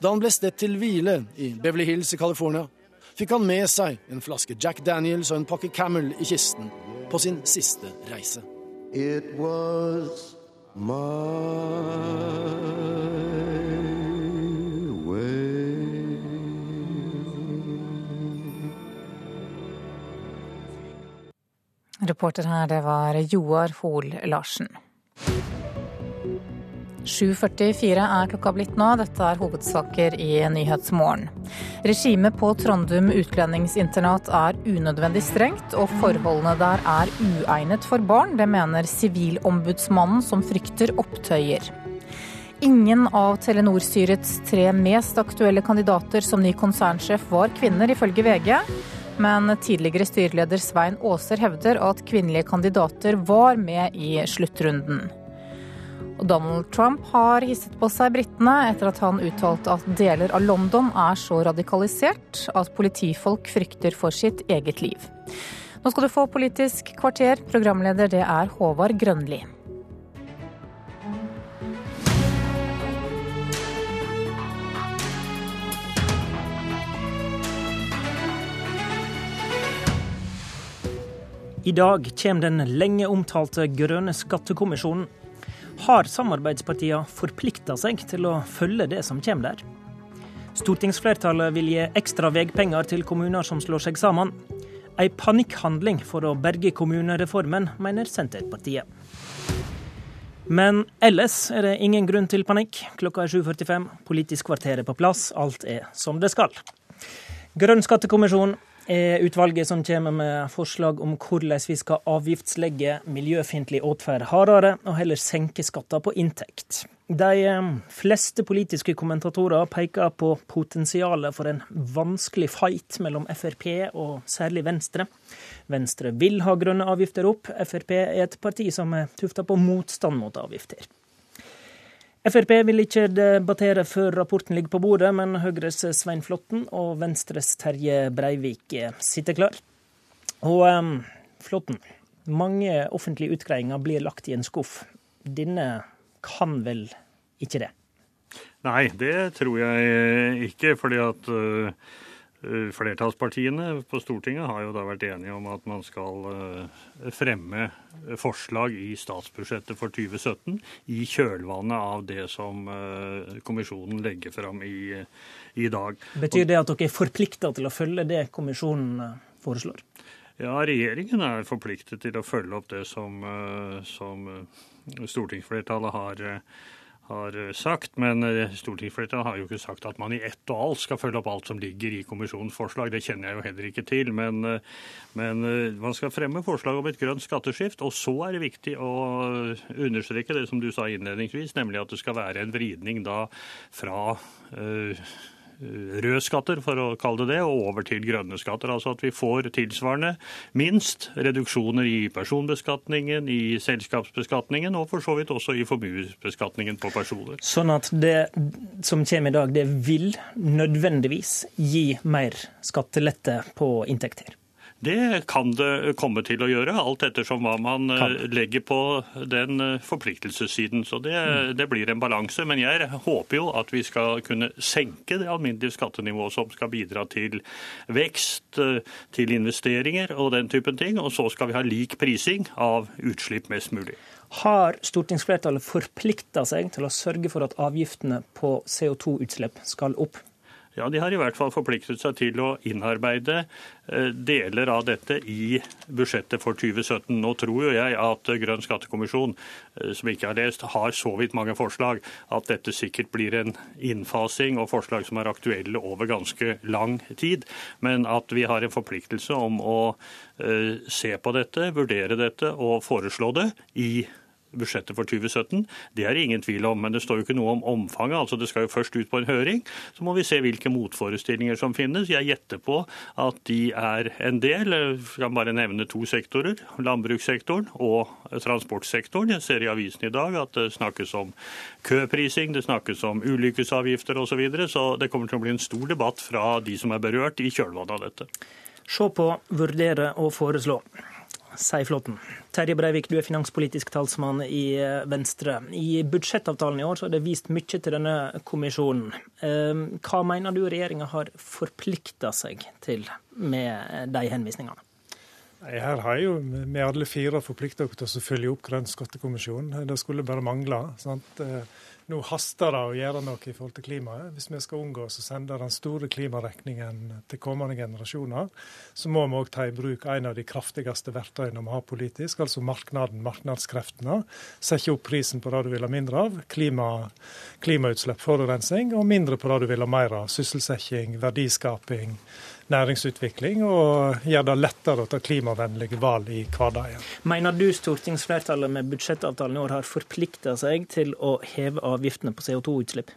Da han ble stedt til hvile i Beverly Hills i California, fikk han med seg en flaske Jack Daniels og en pakke Camel i kisten på sin siste reise. It was my way. Reporter her, det var Joar Hoel Larsen. 7.44 er klokka blitt nå. Dette er hovedsaker i Nyhetsmorgen. Regimet på Trandum utlendingsinternat er unødvendig strengt, og forholdene der er uegnet for barn. Det mener Sivilombudsmannen, som frykter opptøyer. Ingen av Telenor-styrets tre mest aktuelle kandidater som ny konsernsjef var kvinner, ifølge VG. Men tidligere styreleder Svein Aaser hevder at kvinnelige kandidater var med i sluttrunden. Og Donald Trump har hisset på seg britene etter at han uttalte at deler av London er så radikalisert at politifolk frykter for sitt eget liv. Nå skal du få Politisk kvarter. Programleder det er Håvard Grønli. I dag kommer den lenge omtalte grønne skattekommisjonen. Har samarbeidspartiene forplikta seg til å følge det som kommer der? Stortingsflertallet vil gi ekstra veipenger til kommuner som slår seg sammen. Ei panikkhandling for å berge kommunereformen, mener Senterpartiet. Men ellers er det ingen grunn til panikk. Klokka er 7.45, Politisk kvarter er på plass, alt er som det skal. Grønn skattekommisjon utvalget som kommer med forslag om hvordan vi skal avgiftslegge miljøfiendtlig atferd hardere, og heller senke skatter på inntekt. De fleste politiske kommentatorer peker på potensialet for en vanskelig fight mellom Frp og særlig Venstre. Venstre vil ha grønne avgifter opp, Frp er et parti som er tufta på motstand mot avgifter. Frp vil ikke debattere før rapporten ligger på bordet, men Høyres Svein Flåtten og Venstres Terje Breivik sitter klar. Og um, Flåtten, mange offentlige utgreiinger blir lagt i en skuff. Denne kan vel ikke det? Nei, det tror jeg ikke. fordi at uh, Flertallspartiene på Stortinget har jo da vært enige om at man skal fremme forslag i statsbudsjettet for 2017 i kjølvannet av det som kommisjonen legger fram i, i dag. Betyr det at dere er forplikta til å følge det kommisjonen foreslår? Ja, regjeringen er forpliktet til å følge opp det som, som stortingsflertallet har har sagt, men stortingsflertallet har jo ikke sagt at man i ett og alt skal følge opp alt som ligger i kommisjonens forslag. Det kjenner jeg jo heller ikke til. Men, men, man skal fremme forslag om et grønt skatteskift. Og så er det viktig å understreke det som du sa innledningsvis, nemlig at det skal være en vridning da fra uh, røde skatter, for å kalle det det, og over til grønne skatter. Altså at vi får tilsvarende minst reduksjoner i personbeskatningen, i selskapsbeskatningen og for så vidt også i formuesbeskatningen på personer. Sånn at det som kommer i dag, det vil nødvendigvis gi mer skattelette på inntekter? Det kan det komme til å gjøre, alt ettersom hva man eh, legger på den eh, forpliktelsessiden. Så det, mm. det, blir en balanse. Men jeg håper jo at vi skal kunne senke det alminnelige skattenivået som skal bidra til vekst, eh, til investeringer og den typen ting. Og så skal vi ha lik prising av utslipp mest mulig. Har stortingsflertallet forplikta seg til å sørge for at avgiftene på CO2-utslipp skal opp? Ja, De har i hvert fall forpliktet seg til å innarbeide eh, deler av dette i budsjettet for 2017. Nå tror jo jeg at Grønn skattekommisjon, eh, som ikke har lest, har så vidt mange forslag at dette sikkert blir en innfasing og forslag som er aktuelle over ganske lang tid. Men at vi har en forpliktelse om å eh, se på dette, vurdere dette og foreslå det i budsjettet budsjettet for 2017. Det er det ingen tvil om, men det står jo ikke noe om omfanget. altså Det skal jo først ut på en høring. Så må vi se hvilke motforestillinger som finnes. Jeg gjetter på at de er en del. Jeg kan bare nevne to sektorer. Landbrukssektoren og transportsektoren. Jeg ser i avisen i dag at det snakkes om køprising, det snakkes om ulykkesavgifter osv. Så, videre, så det kommer til å bli en stor debatt fra de som er berørt i kjølvannet av dette. Se på, vurdere og foreslå sier Flåtten. Terje Breivik, du er finanspolitisk talsmann i eh, Venstre. I budsjettavtalen i år så er det vist mye til denne kommisjonen. Ehm, hva mener du regjeringa har forplikta seg til med de henvisningene? Her har jo vi alle fire forplikta oss til å følge opp Grønn skattekommisjon. Det skulle bare mangle. sant? Nå haster det å gjøre noe i forhold til klimaet. Hvis vi skal unngå å sende den store klimaregningen til kommende generasjoner, så må vi òg ta i bruk en av de kraftigste verktøyene vi har politisk, altså marknaden, marknadskreftene. Sette opp prisen på det du vil ha mindre av, klima, klimautslipp, forurensning, og mindre på det du vil ha mer av, sysselsetting, verdiskaping næringsutvikling og gjør det lettere å ta klimavennlige valg i hverdagen. Mener du stortingsflertallet med budsjettavtalen i år har forplikta seg til å heve avgiftene på CO2-utslipp?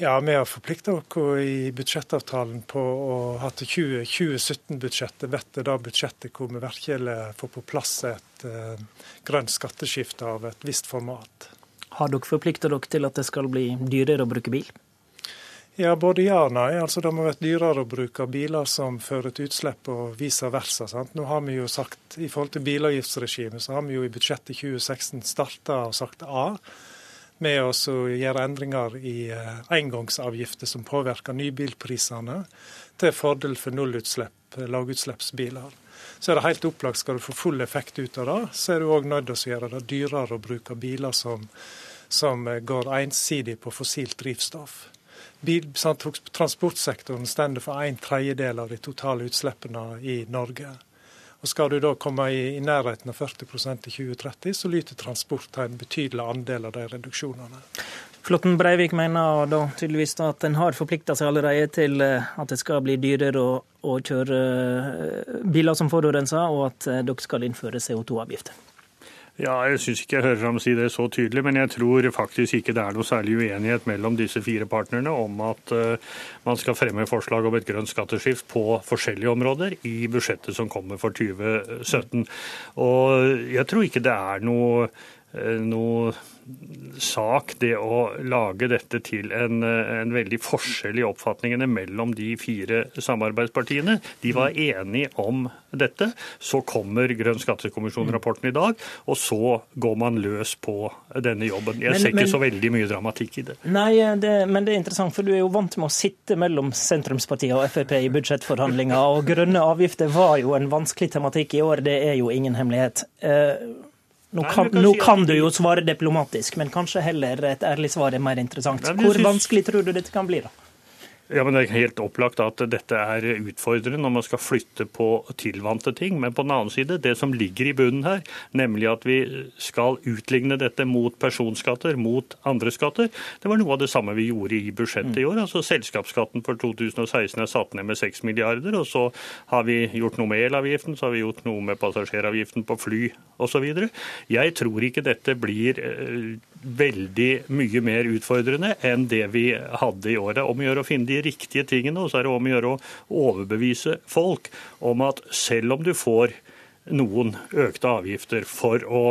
Ja, vi har forplikta oss i budsjettavtalen på å ha til 2017-budsjettet blir det budsjettet hvor vi virkelig får på plass et uh, grønt skatteskifte av et visst format. Har dere forplikta dere til at det skal bli dyrere å bruke bil? Ja, både ja og nei. Altså, det må være dyrere å bruke biler som fører til utslipp, og vice versa. Sant? Nå har vi jo sagt, I forhold til bilavgiftsregimet så har vi jo i budsjettet 2016 starta og sagt A med å gjøre endringer i eh, engangsavgifter som påvirker nybilprisene, til fordel for nullutslipp, lavutslippsbiler. Så er det helt opplagt, skal du få full effekt ut av det, så er du òg nødt til å gjøre det dyrere å bruke biler som, som går ensidig på fossilt drivstoff. Transportsektoren står for en tredjedel av de totale utslippene i Norge. Og Skal du da komme i, i nærheten av 40% i 2030, så lyter transport til en betydelig andel av de reduksjonene. Flåtten Breivik mener da tydeligvis at en har forplikta seg allerede til eh, at det skal bli dyrere å, å kjøre eh, biler som forurenser, og at eh, dere skal innføre CO2-avgifter. Ja, Jeg syns ikke jeg hører ham si det så tydelig, men jeg tror faktisk ikke det er noe særlig uenighet mellom disse fire partnerne om at uh, man skal fremme forslag om et grønt skatteskift på forskjellige områder i budsjettet som kommer for 2017. Og jeg tror ikke det er noe, noe sak det å lage dette til en, en, veldig forskjell i oppfatningene mellom de fire samarbeidspartiene. De var enige om dette. Så kommer Grønn skattekommisjon-rapporten i dag, og så går man løs på denne jobben. Jeg men, ser ikke men, så veldig mye dramatikk i det. Nei, det, men det er interessant, for du er jo vant med å sitte mellom sentrumspartiet og Frp i budsjettforhandlinger, og grønne avgifter var jo en vanskelig tematikk i år, det er jo ingen hemmelighet. Eh, nå kan, Nei, nå kan du jo svare diplomatisk, men kanskje heller et ærlig svar er mer interessant. Hvor vanskelig tror du dette kan bli, da? Ja, men Det er helt opplagt at dette er utfordrende når man skal flytte på tilvante ting. Men på den annen side, det som ligger i bunnen her, nemlig at vi skal utligne dette mot personskatter, mot andre skatter, det var noe av det samme vi gjorde i budsjettet i år. Altså Selskapsskatten for 2016 er satt ned med 6 milliarder, og så har vi gjort noe med elavgiften, så har vi gjort noe med passasjeravgiften på fly osv. Jeg tror ikke dette blir eh, veldig mye mer utfordrende enn det vi hadde i året. Om å gjøre å finne de riktige tingene. Og så er det om å gjøre å overbevise folk om at selv om du får noen økte avgifter for å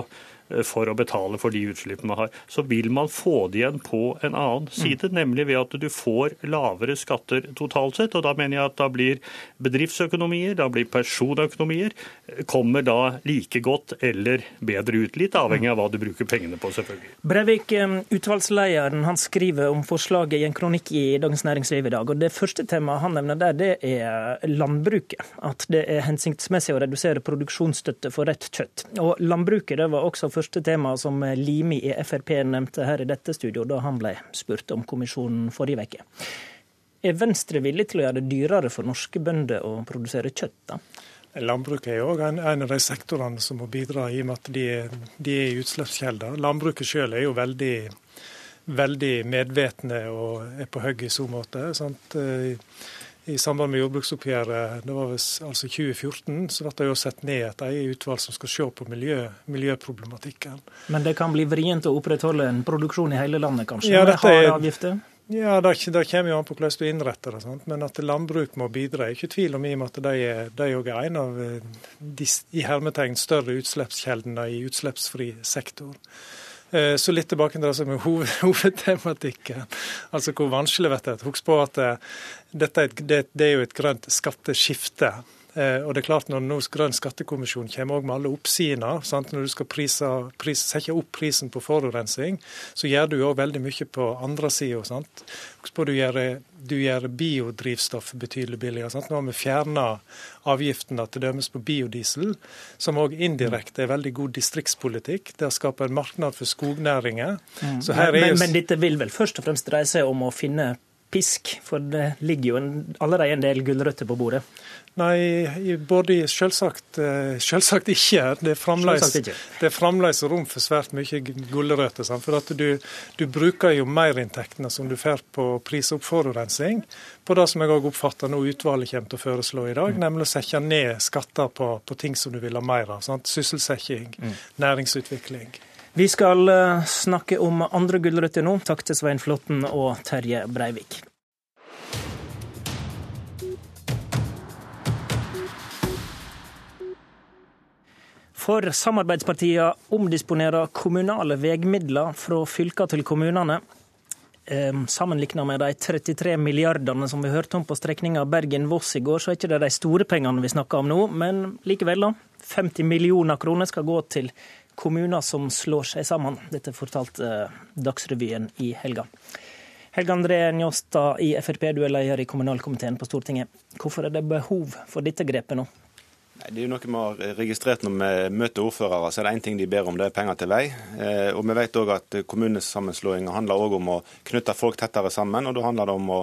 for å betale for de utslippene man har, så vil man få det igjen på en annen side, mm. nemlig ved at du får lavere skatter totalt sett. og Da mener jeg at da blir bedriftsøkonomier, da blir personøkonomier, eh, kommer da like godt eller bedre ut. Litt avhengig av hva du bruker pengene på, selvfølgelig. Breivik, utvalgslederen, han skriver om forslaget i en kronikk i Dagens Næringsliv i dag. og Det første temaet han nevner der, det er landbruket. At det er hensiktsmessig å redusere produksjonsstøtte for rett kjøtt. Og Landbruket det var også første tema som Limi i Frp nevnte her i dette studio da han ble spurt om kommisjonen forrige uke. Er Venstre villig til å gjøre det dyrere for norske bønder å produsere kjøtt? da? Landbruket er òg en, en, av de sektorene som må bidra, i og med at de, de er utslippskilder. Landbruket sjøl er jo veldig, veldig medvetne og er på hugget i så måte. Sant? I samband med jordbruksoppgjøret det var altså 2014, så ble det jo sett ned et eget utvalg som skal se på miljø, miljøproblematikken. Men det kan bli vrient å opprettholde en produksjon i hele landet, kanskje? Ja, med er... avgifter? Ja, det, det, kommer jo an på hvordan du innretter det. Sant? Men at landbruk må bidra, er ikke tvil om i og med at de de er en av eh, de i hermetegn større utslippskjeldene i utslippsfri sektor. Eh, så litt tilbake til det som er [laughs] hovedtematikken. Altså hvor vanskelig det er. Husk på at eh, dette er, det, det er jo et grønt skatteskifte. Eh, og det er klart Når nå Grønn skattekommisjon kommer med alle oppsidene, når du skal prise, pris, sette opp prisen på forurensning, så gjør du òg veldig mye på andre sida. Du gjør, du gjør biodrivstoff betydelig billigere. Sant? Nå har vi fjerna avgiftene t.d. på biodiesel, som òg indirekte er veldig god distriktspolitikk. Det skaper en marked for skognæringer. Mm. Men, men, men dette vil vel først og fremst dreie seg om å finne pisk, for det ligger jo en, allerede en del gulrøtter på bordet? Nei, både selvsagt, eh, selvsagt ikke. Det er fremdeles rom for svært mye gulrøtter. For at du, du, bruker jo merinntektene som du får på prisoppforurensning, på det som jeg òg oppfatter nå utvalget kommer til å foreslå i dag, mm. nemlig å sette ned skatter på, på, ting som du vil ha mer av. Sant? Sysselsetting, mm. næringsutvikling. Vi skal eh, snakke om andre gulrøtter nå. Takk til Svein Flåtten og Terje Breivik. For samarbeidspartiene omdisponerer kommunale veimidler fra fylker til kommunene. Ehm, Sammenlignet med de 33 milliardene som vi hørte om på strekninga Bergen-Voss i går, så er ikke det de store pengene vi snakker om nå, men likevel, da. 50 millioner kroner skal gå til kommuner som slår seg sammen. Dette fortalte eh, Dagsrevyen i helga. Helge André Njåstad i Frp, du er leder i kommunalkomiteen på Stortinget. Hvorfor er det behov for dette grepet nå? Det er jo noe vi har registrert når vi møter ordførere. så er det én ting de ber om, det er penger til vei. Eh, og Vi vet òg at kommunesammenslåinger handler også om å knytte folk tettere sammen. og Da handler det om å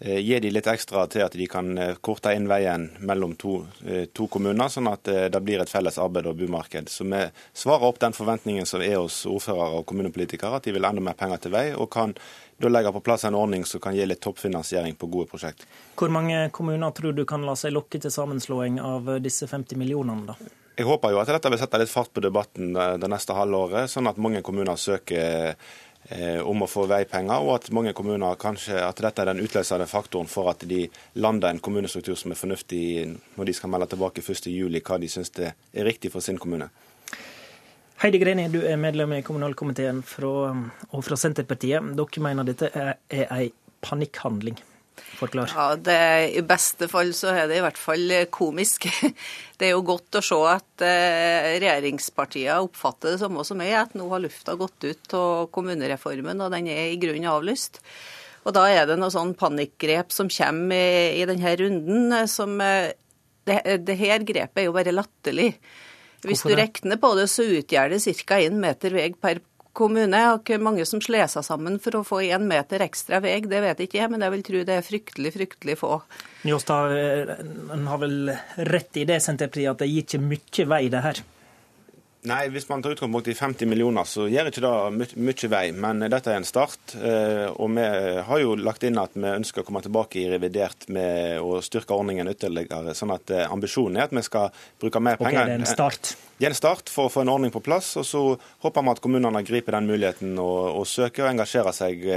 gi de litt ekstra til at de kan eh, korte inn veien mellom to, to kommuner, sånn at det blir et felles arbeid- og bomarked. Så vi svarer opp den forventningen som er hos ordførere og kommunepolitikere, at de vil enda mer penger til vei. og kan da legge på plass en ordning som kan gi litt toppfinansiering på gode prosjekt. Hvor mange kommuner tror du kan la seg lokke til sammenslåing av disse 50 millionene, da? Jeg håper jo at dette vil sette litt fart på debatten det neste halvåret, sånn at mange kommuner søker eh, om å få veipenger, og at mange kommuner kanskje at dette er den utløsende faktoren for at de lander en kommunestruktur som er fornuftig når de skal melde tilbake 1.7, hva de syns er riktig for sin kommune. Heidi Greni, du er medlem i kommunalkomiteen fra, og fra Senterpartiet. Dere mener dette er, er ei panikkhandling. Forklar. Ja, det, I beste fall så er det i hvert fall komisk. [laughs] Det er jo godt å se at eh, regjeringspartiene oppfatter det samme som meg, at nå har lufta gått ut av kommunereformen, og den er i grunnen avlyst. Og da er det noe sånn panikkgrep som kommer i, i denne runden. som eh, det, det her grepet er jo bare latterlig. Hvis du regner på det, så utgjør det ca. én meter vei per kommune. Og mange som slår seg sammen for å få én meter ekstra vei, det vet ikke jeg, men jeg vil tro det er fryktelig, fryktelig få. Njåstad, en har vel rett i det, Senterpartiet, at det gir ikke mye vei, det her? Nei, Hvis man tar utgangspunkt i 50 millioner, så gjør ikke det mye vei. Men dette er en start. Eh, og vi har jo lagt inn at vi ønsker å komme tilbake i revidert med å styrke ordningen ytterligere. sånn at eh, ambisjonen er at vi skal bruke mer penger. Ok, det er en start? Det er en start for å få en ordning på plass. Og så håper vi at kommunene griper den muligheten og, og søker og engasjerer seg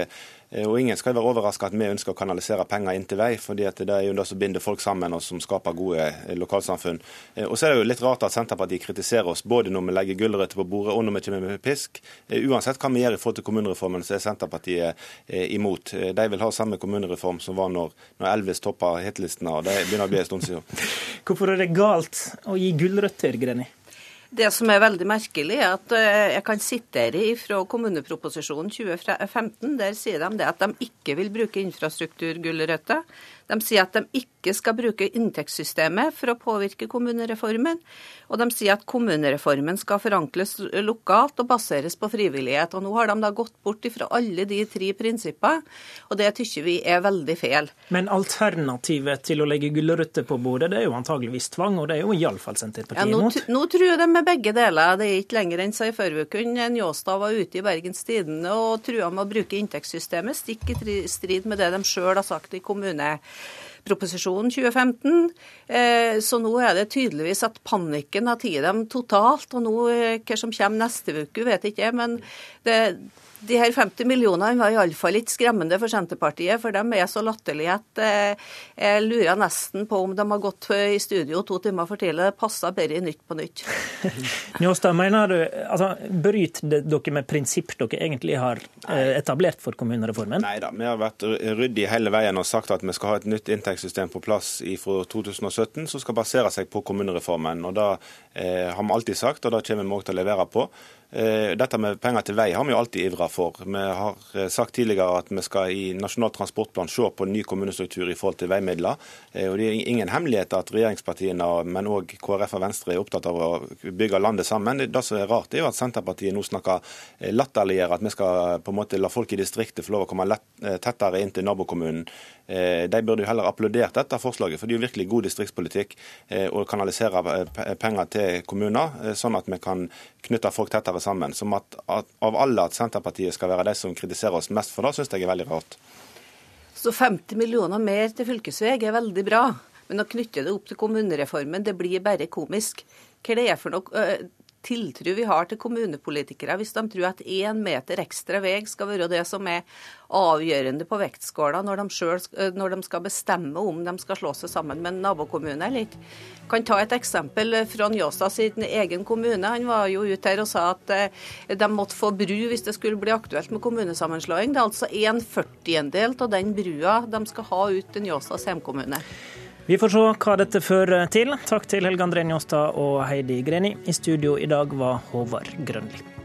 Og Ingen skal være overraska at vi ønsker å kanalisere penger inn til vei, fordi det er jo det som binder folk sammen og som skaper gode lokalsamfunn. Og så er det jo litt rart at Senterpartiet kritiserer oss både når vi legger gulrøtter på bordet og når vi kommer med pisk. Uansett hva vi gjør i forhold til kommunereformen, så er Senterpartiet imot. De vil ha samme kommunereform som var når Elvis toppa hitlistene, og det begynner å bli en stund siden. [laughs] Hvorfor er det galt å gi gulrøtter, Greni? Det som er veldig merkelig, er at jeg kan sitere fra kommuneproposisjonen 2015. Der sier de det at de ikke vil bruke infrastrukturgulrøtter. De sier at de ikke skal bruke inntektssystemet for å påvirke kommunereformen. Og de sier at kommunereformen skal forankres lokalt og baseres på frivillighet. Og nå har de da gått bort fra alle de tre prinsippene, og det tykker vi er veldig feil. Men alternativet til å legge gulrøtter på bordet, det er jo antageligvis tvang, og det er jo iallfall Senterpartiet ja, nå, imot. Nå tror jeg det med begge deler. Det er ikke lenger enn siden forrige uke. Njåstad var ute i Bergens Tidende og trua med å bruke inntektssystemet, stikk i strid med det de sjøl har sagt i kommune proposisjonen 2015. Eh, så nå er det tydeligvis at panikken har tatt dem totalt. Og nå, eh, hva som kommer neste uke, vet jeg ikke. Men det, de her 50 millionene var iallfall ikke skremmende for Senterpartiet, for de er så latterlige at eh, jeg lurer nesten på om de har gått i studio to timer for tidlig. Det passer bedre i Nytt på nytt. [laughs] Njåstad, mener du, altså, Bryter dere med prinsipp dere egentlig har eh, etablert for kommunereformen? Nei da, vi har vært ryddige hele veien og sagt at vi skal ha et nytt inntektssystem på plass fra 2017 som skal basere seg på kommunereformen. Og Det eh, har vi alltid sagt, og det kommer vi også til å levere på. Eh, dette med penger til vei har vi jo alltid ivra for. Vi har eh, sagt tidligere at vi skal i Nasjonal transportplan se på ny kommunestruktur i forhold til veimidler. Eh, og Det er ingen hemmelighet at regjeringspartiene, men òg KrF og Venstre, er opptatt av å bygge landet sammen. Det som er rart, er jo at Senterpartiet nå snakker latterligere, at vi skal på en måte la folk i distriktet få lov å komme tettere inn til nabokommunen. De burde jo heller applaudert dette forslaget, for det er jo virkelig god distriktspolitikk å kanalisere penger til kommuner, sånn at vi kan knytte folk tettere sammen. Som at, at, av alle at Senterpartiet skal være de som kritiserer oss mest for det, syns jeg er veldig rart. Så 50 millioner mer til fylkesvei er veldig bra. Men å knytte det opp til kommunereformen, det blir bare komisk. Hva det er for noe tiltro vi har til kommunepolitikere hvis de tror at én meter ekstra vei skal være det som er avgjørende på vektskåla når, når, de skal bestemme om de skal slå seg sammen med en nabokommune eller ikke. Jeg kan ta et eksempel fra Njåstad sin egen kommune. Han var jo ute her og sa at eh, de måtte få bru hvis det skulle bli aktuelt med kommunesammenslåing. Det er altså en førtiendedel av den brua de skal ha ut til Njåstads hjemkommune. Vi får se hva dette fører til. Takk til Helge André Njåstad og Heidi Greni. I studio i dag var Håvard Grønli.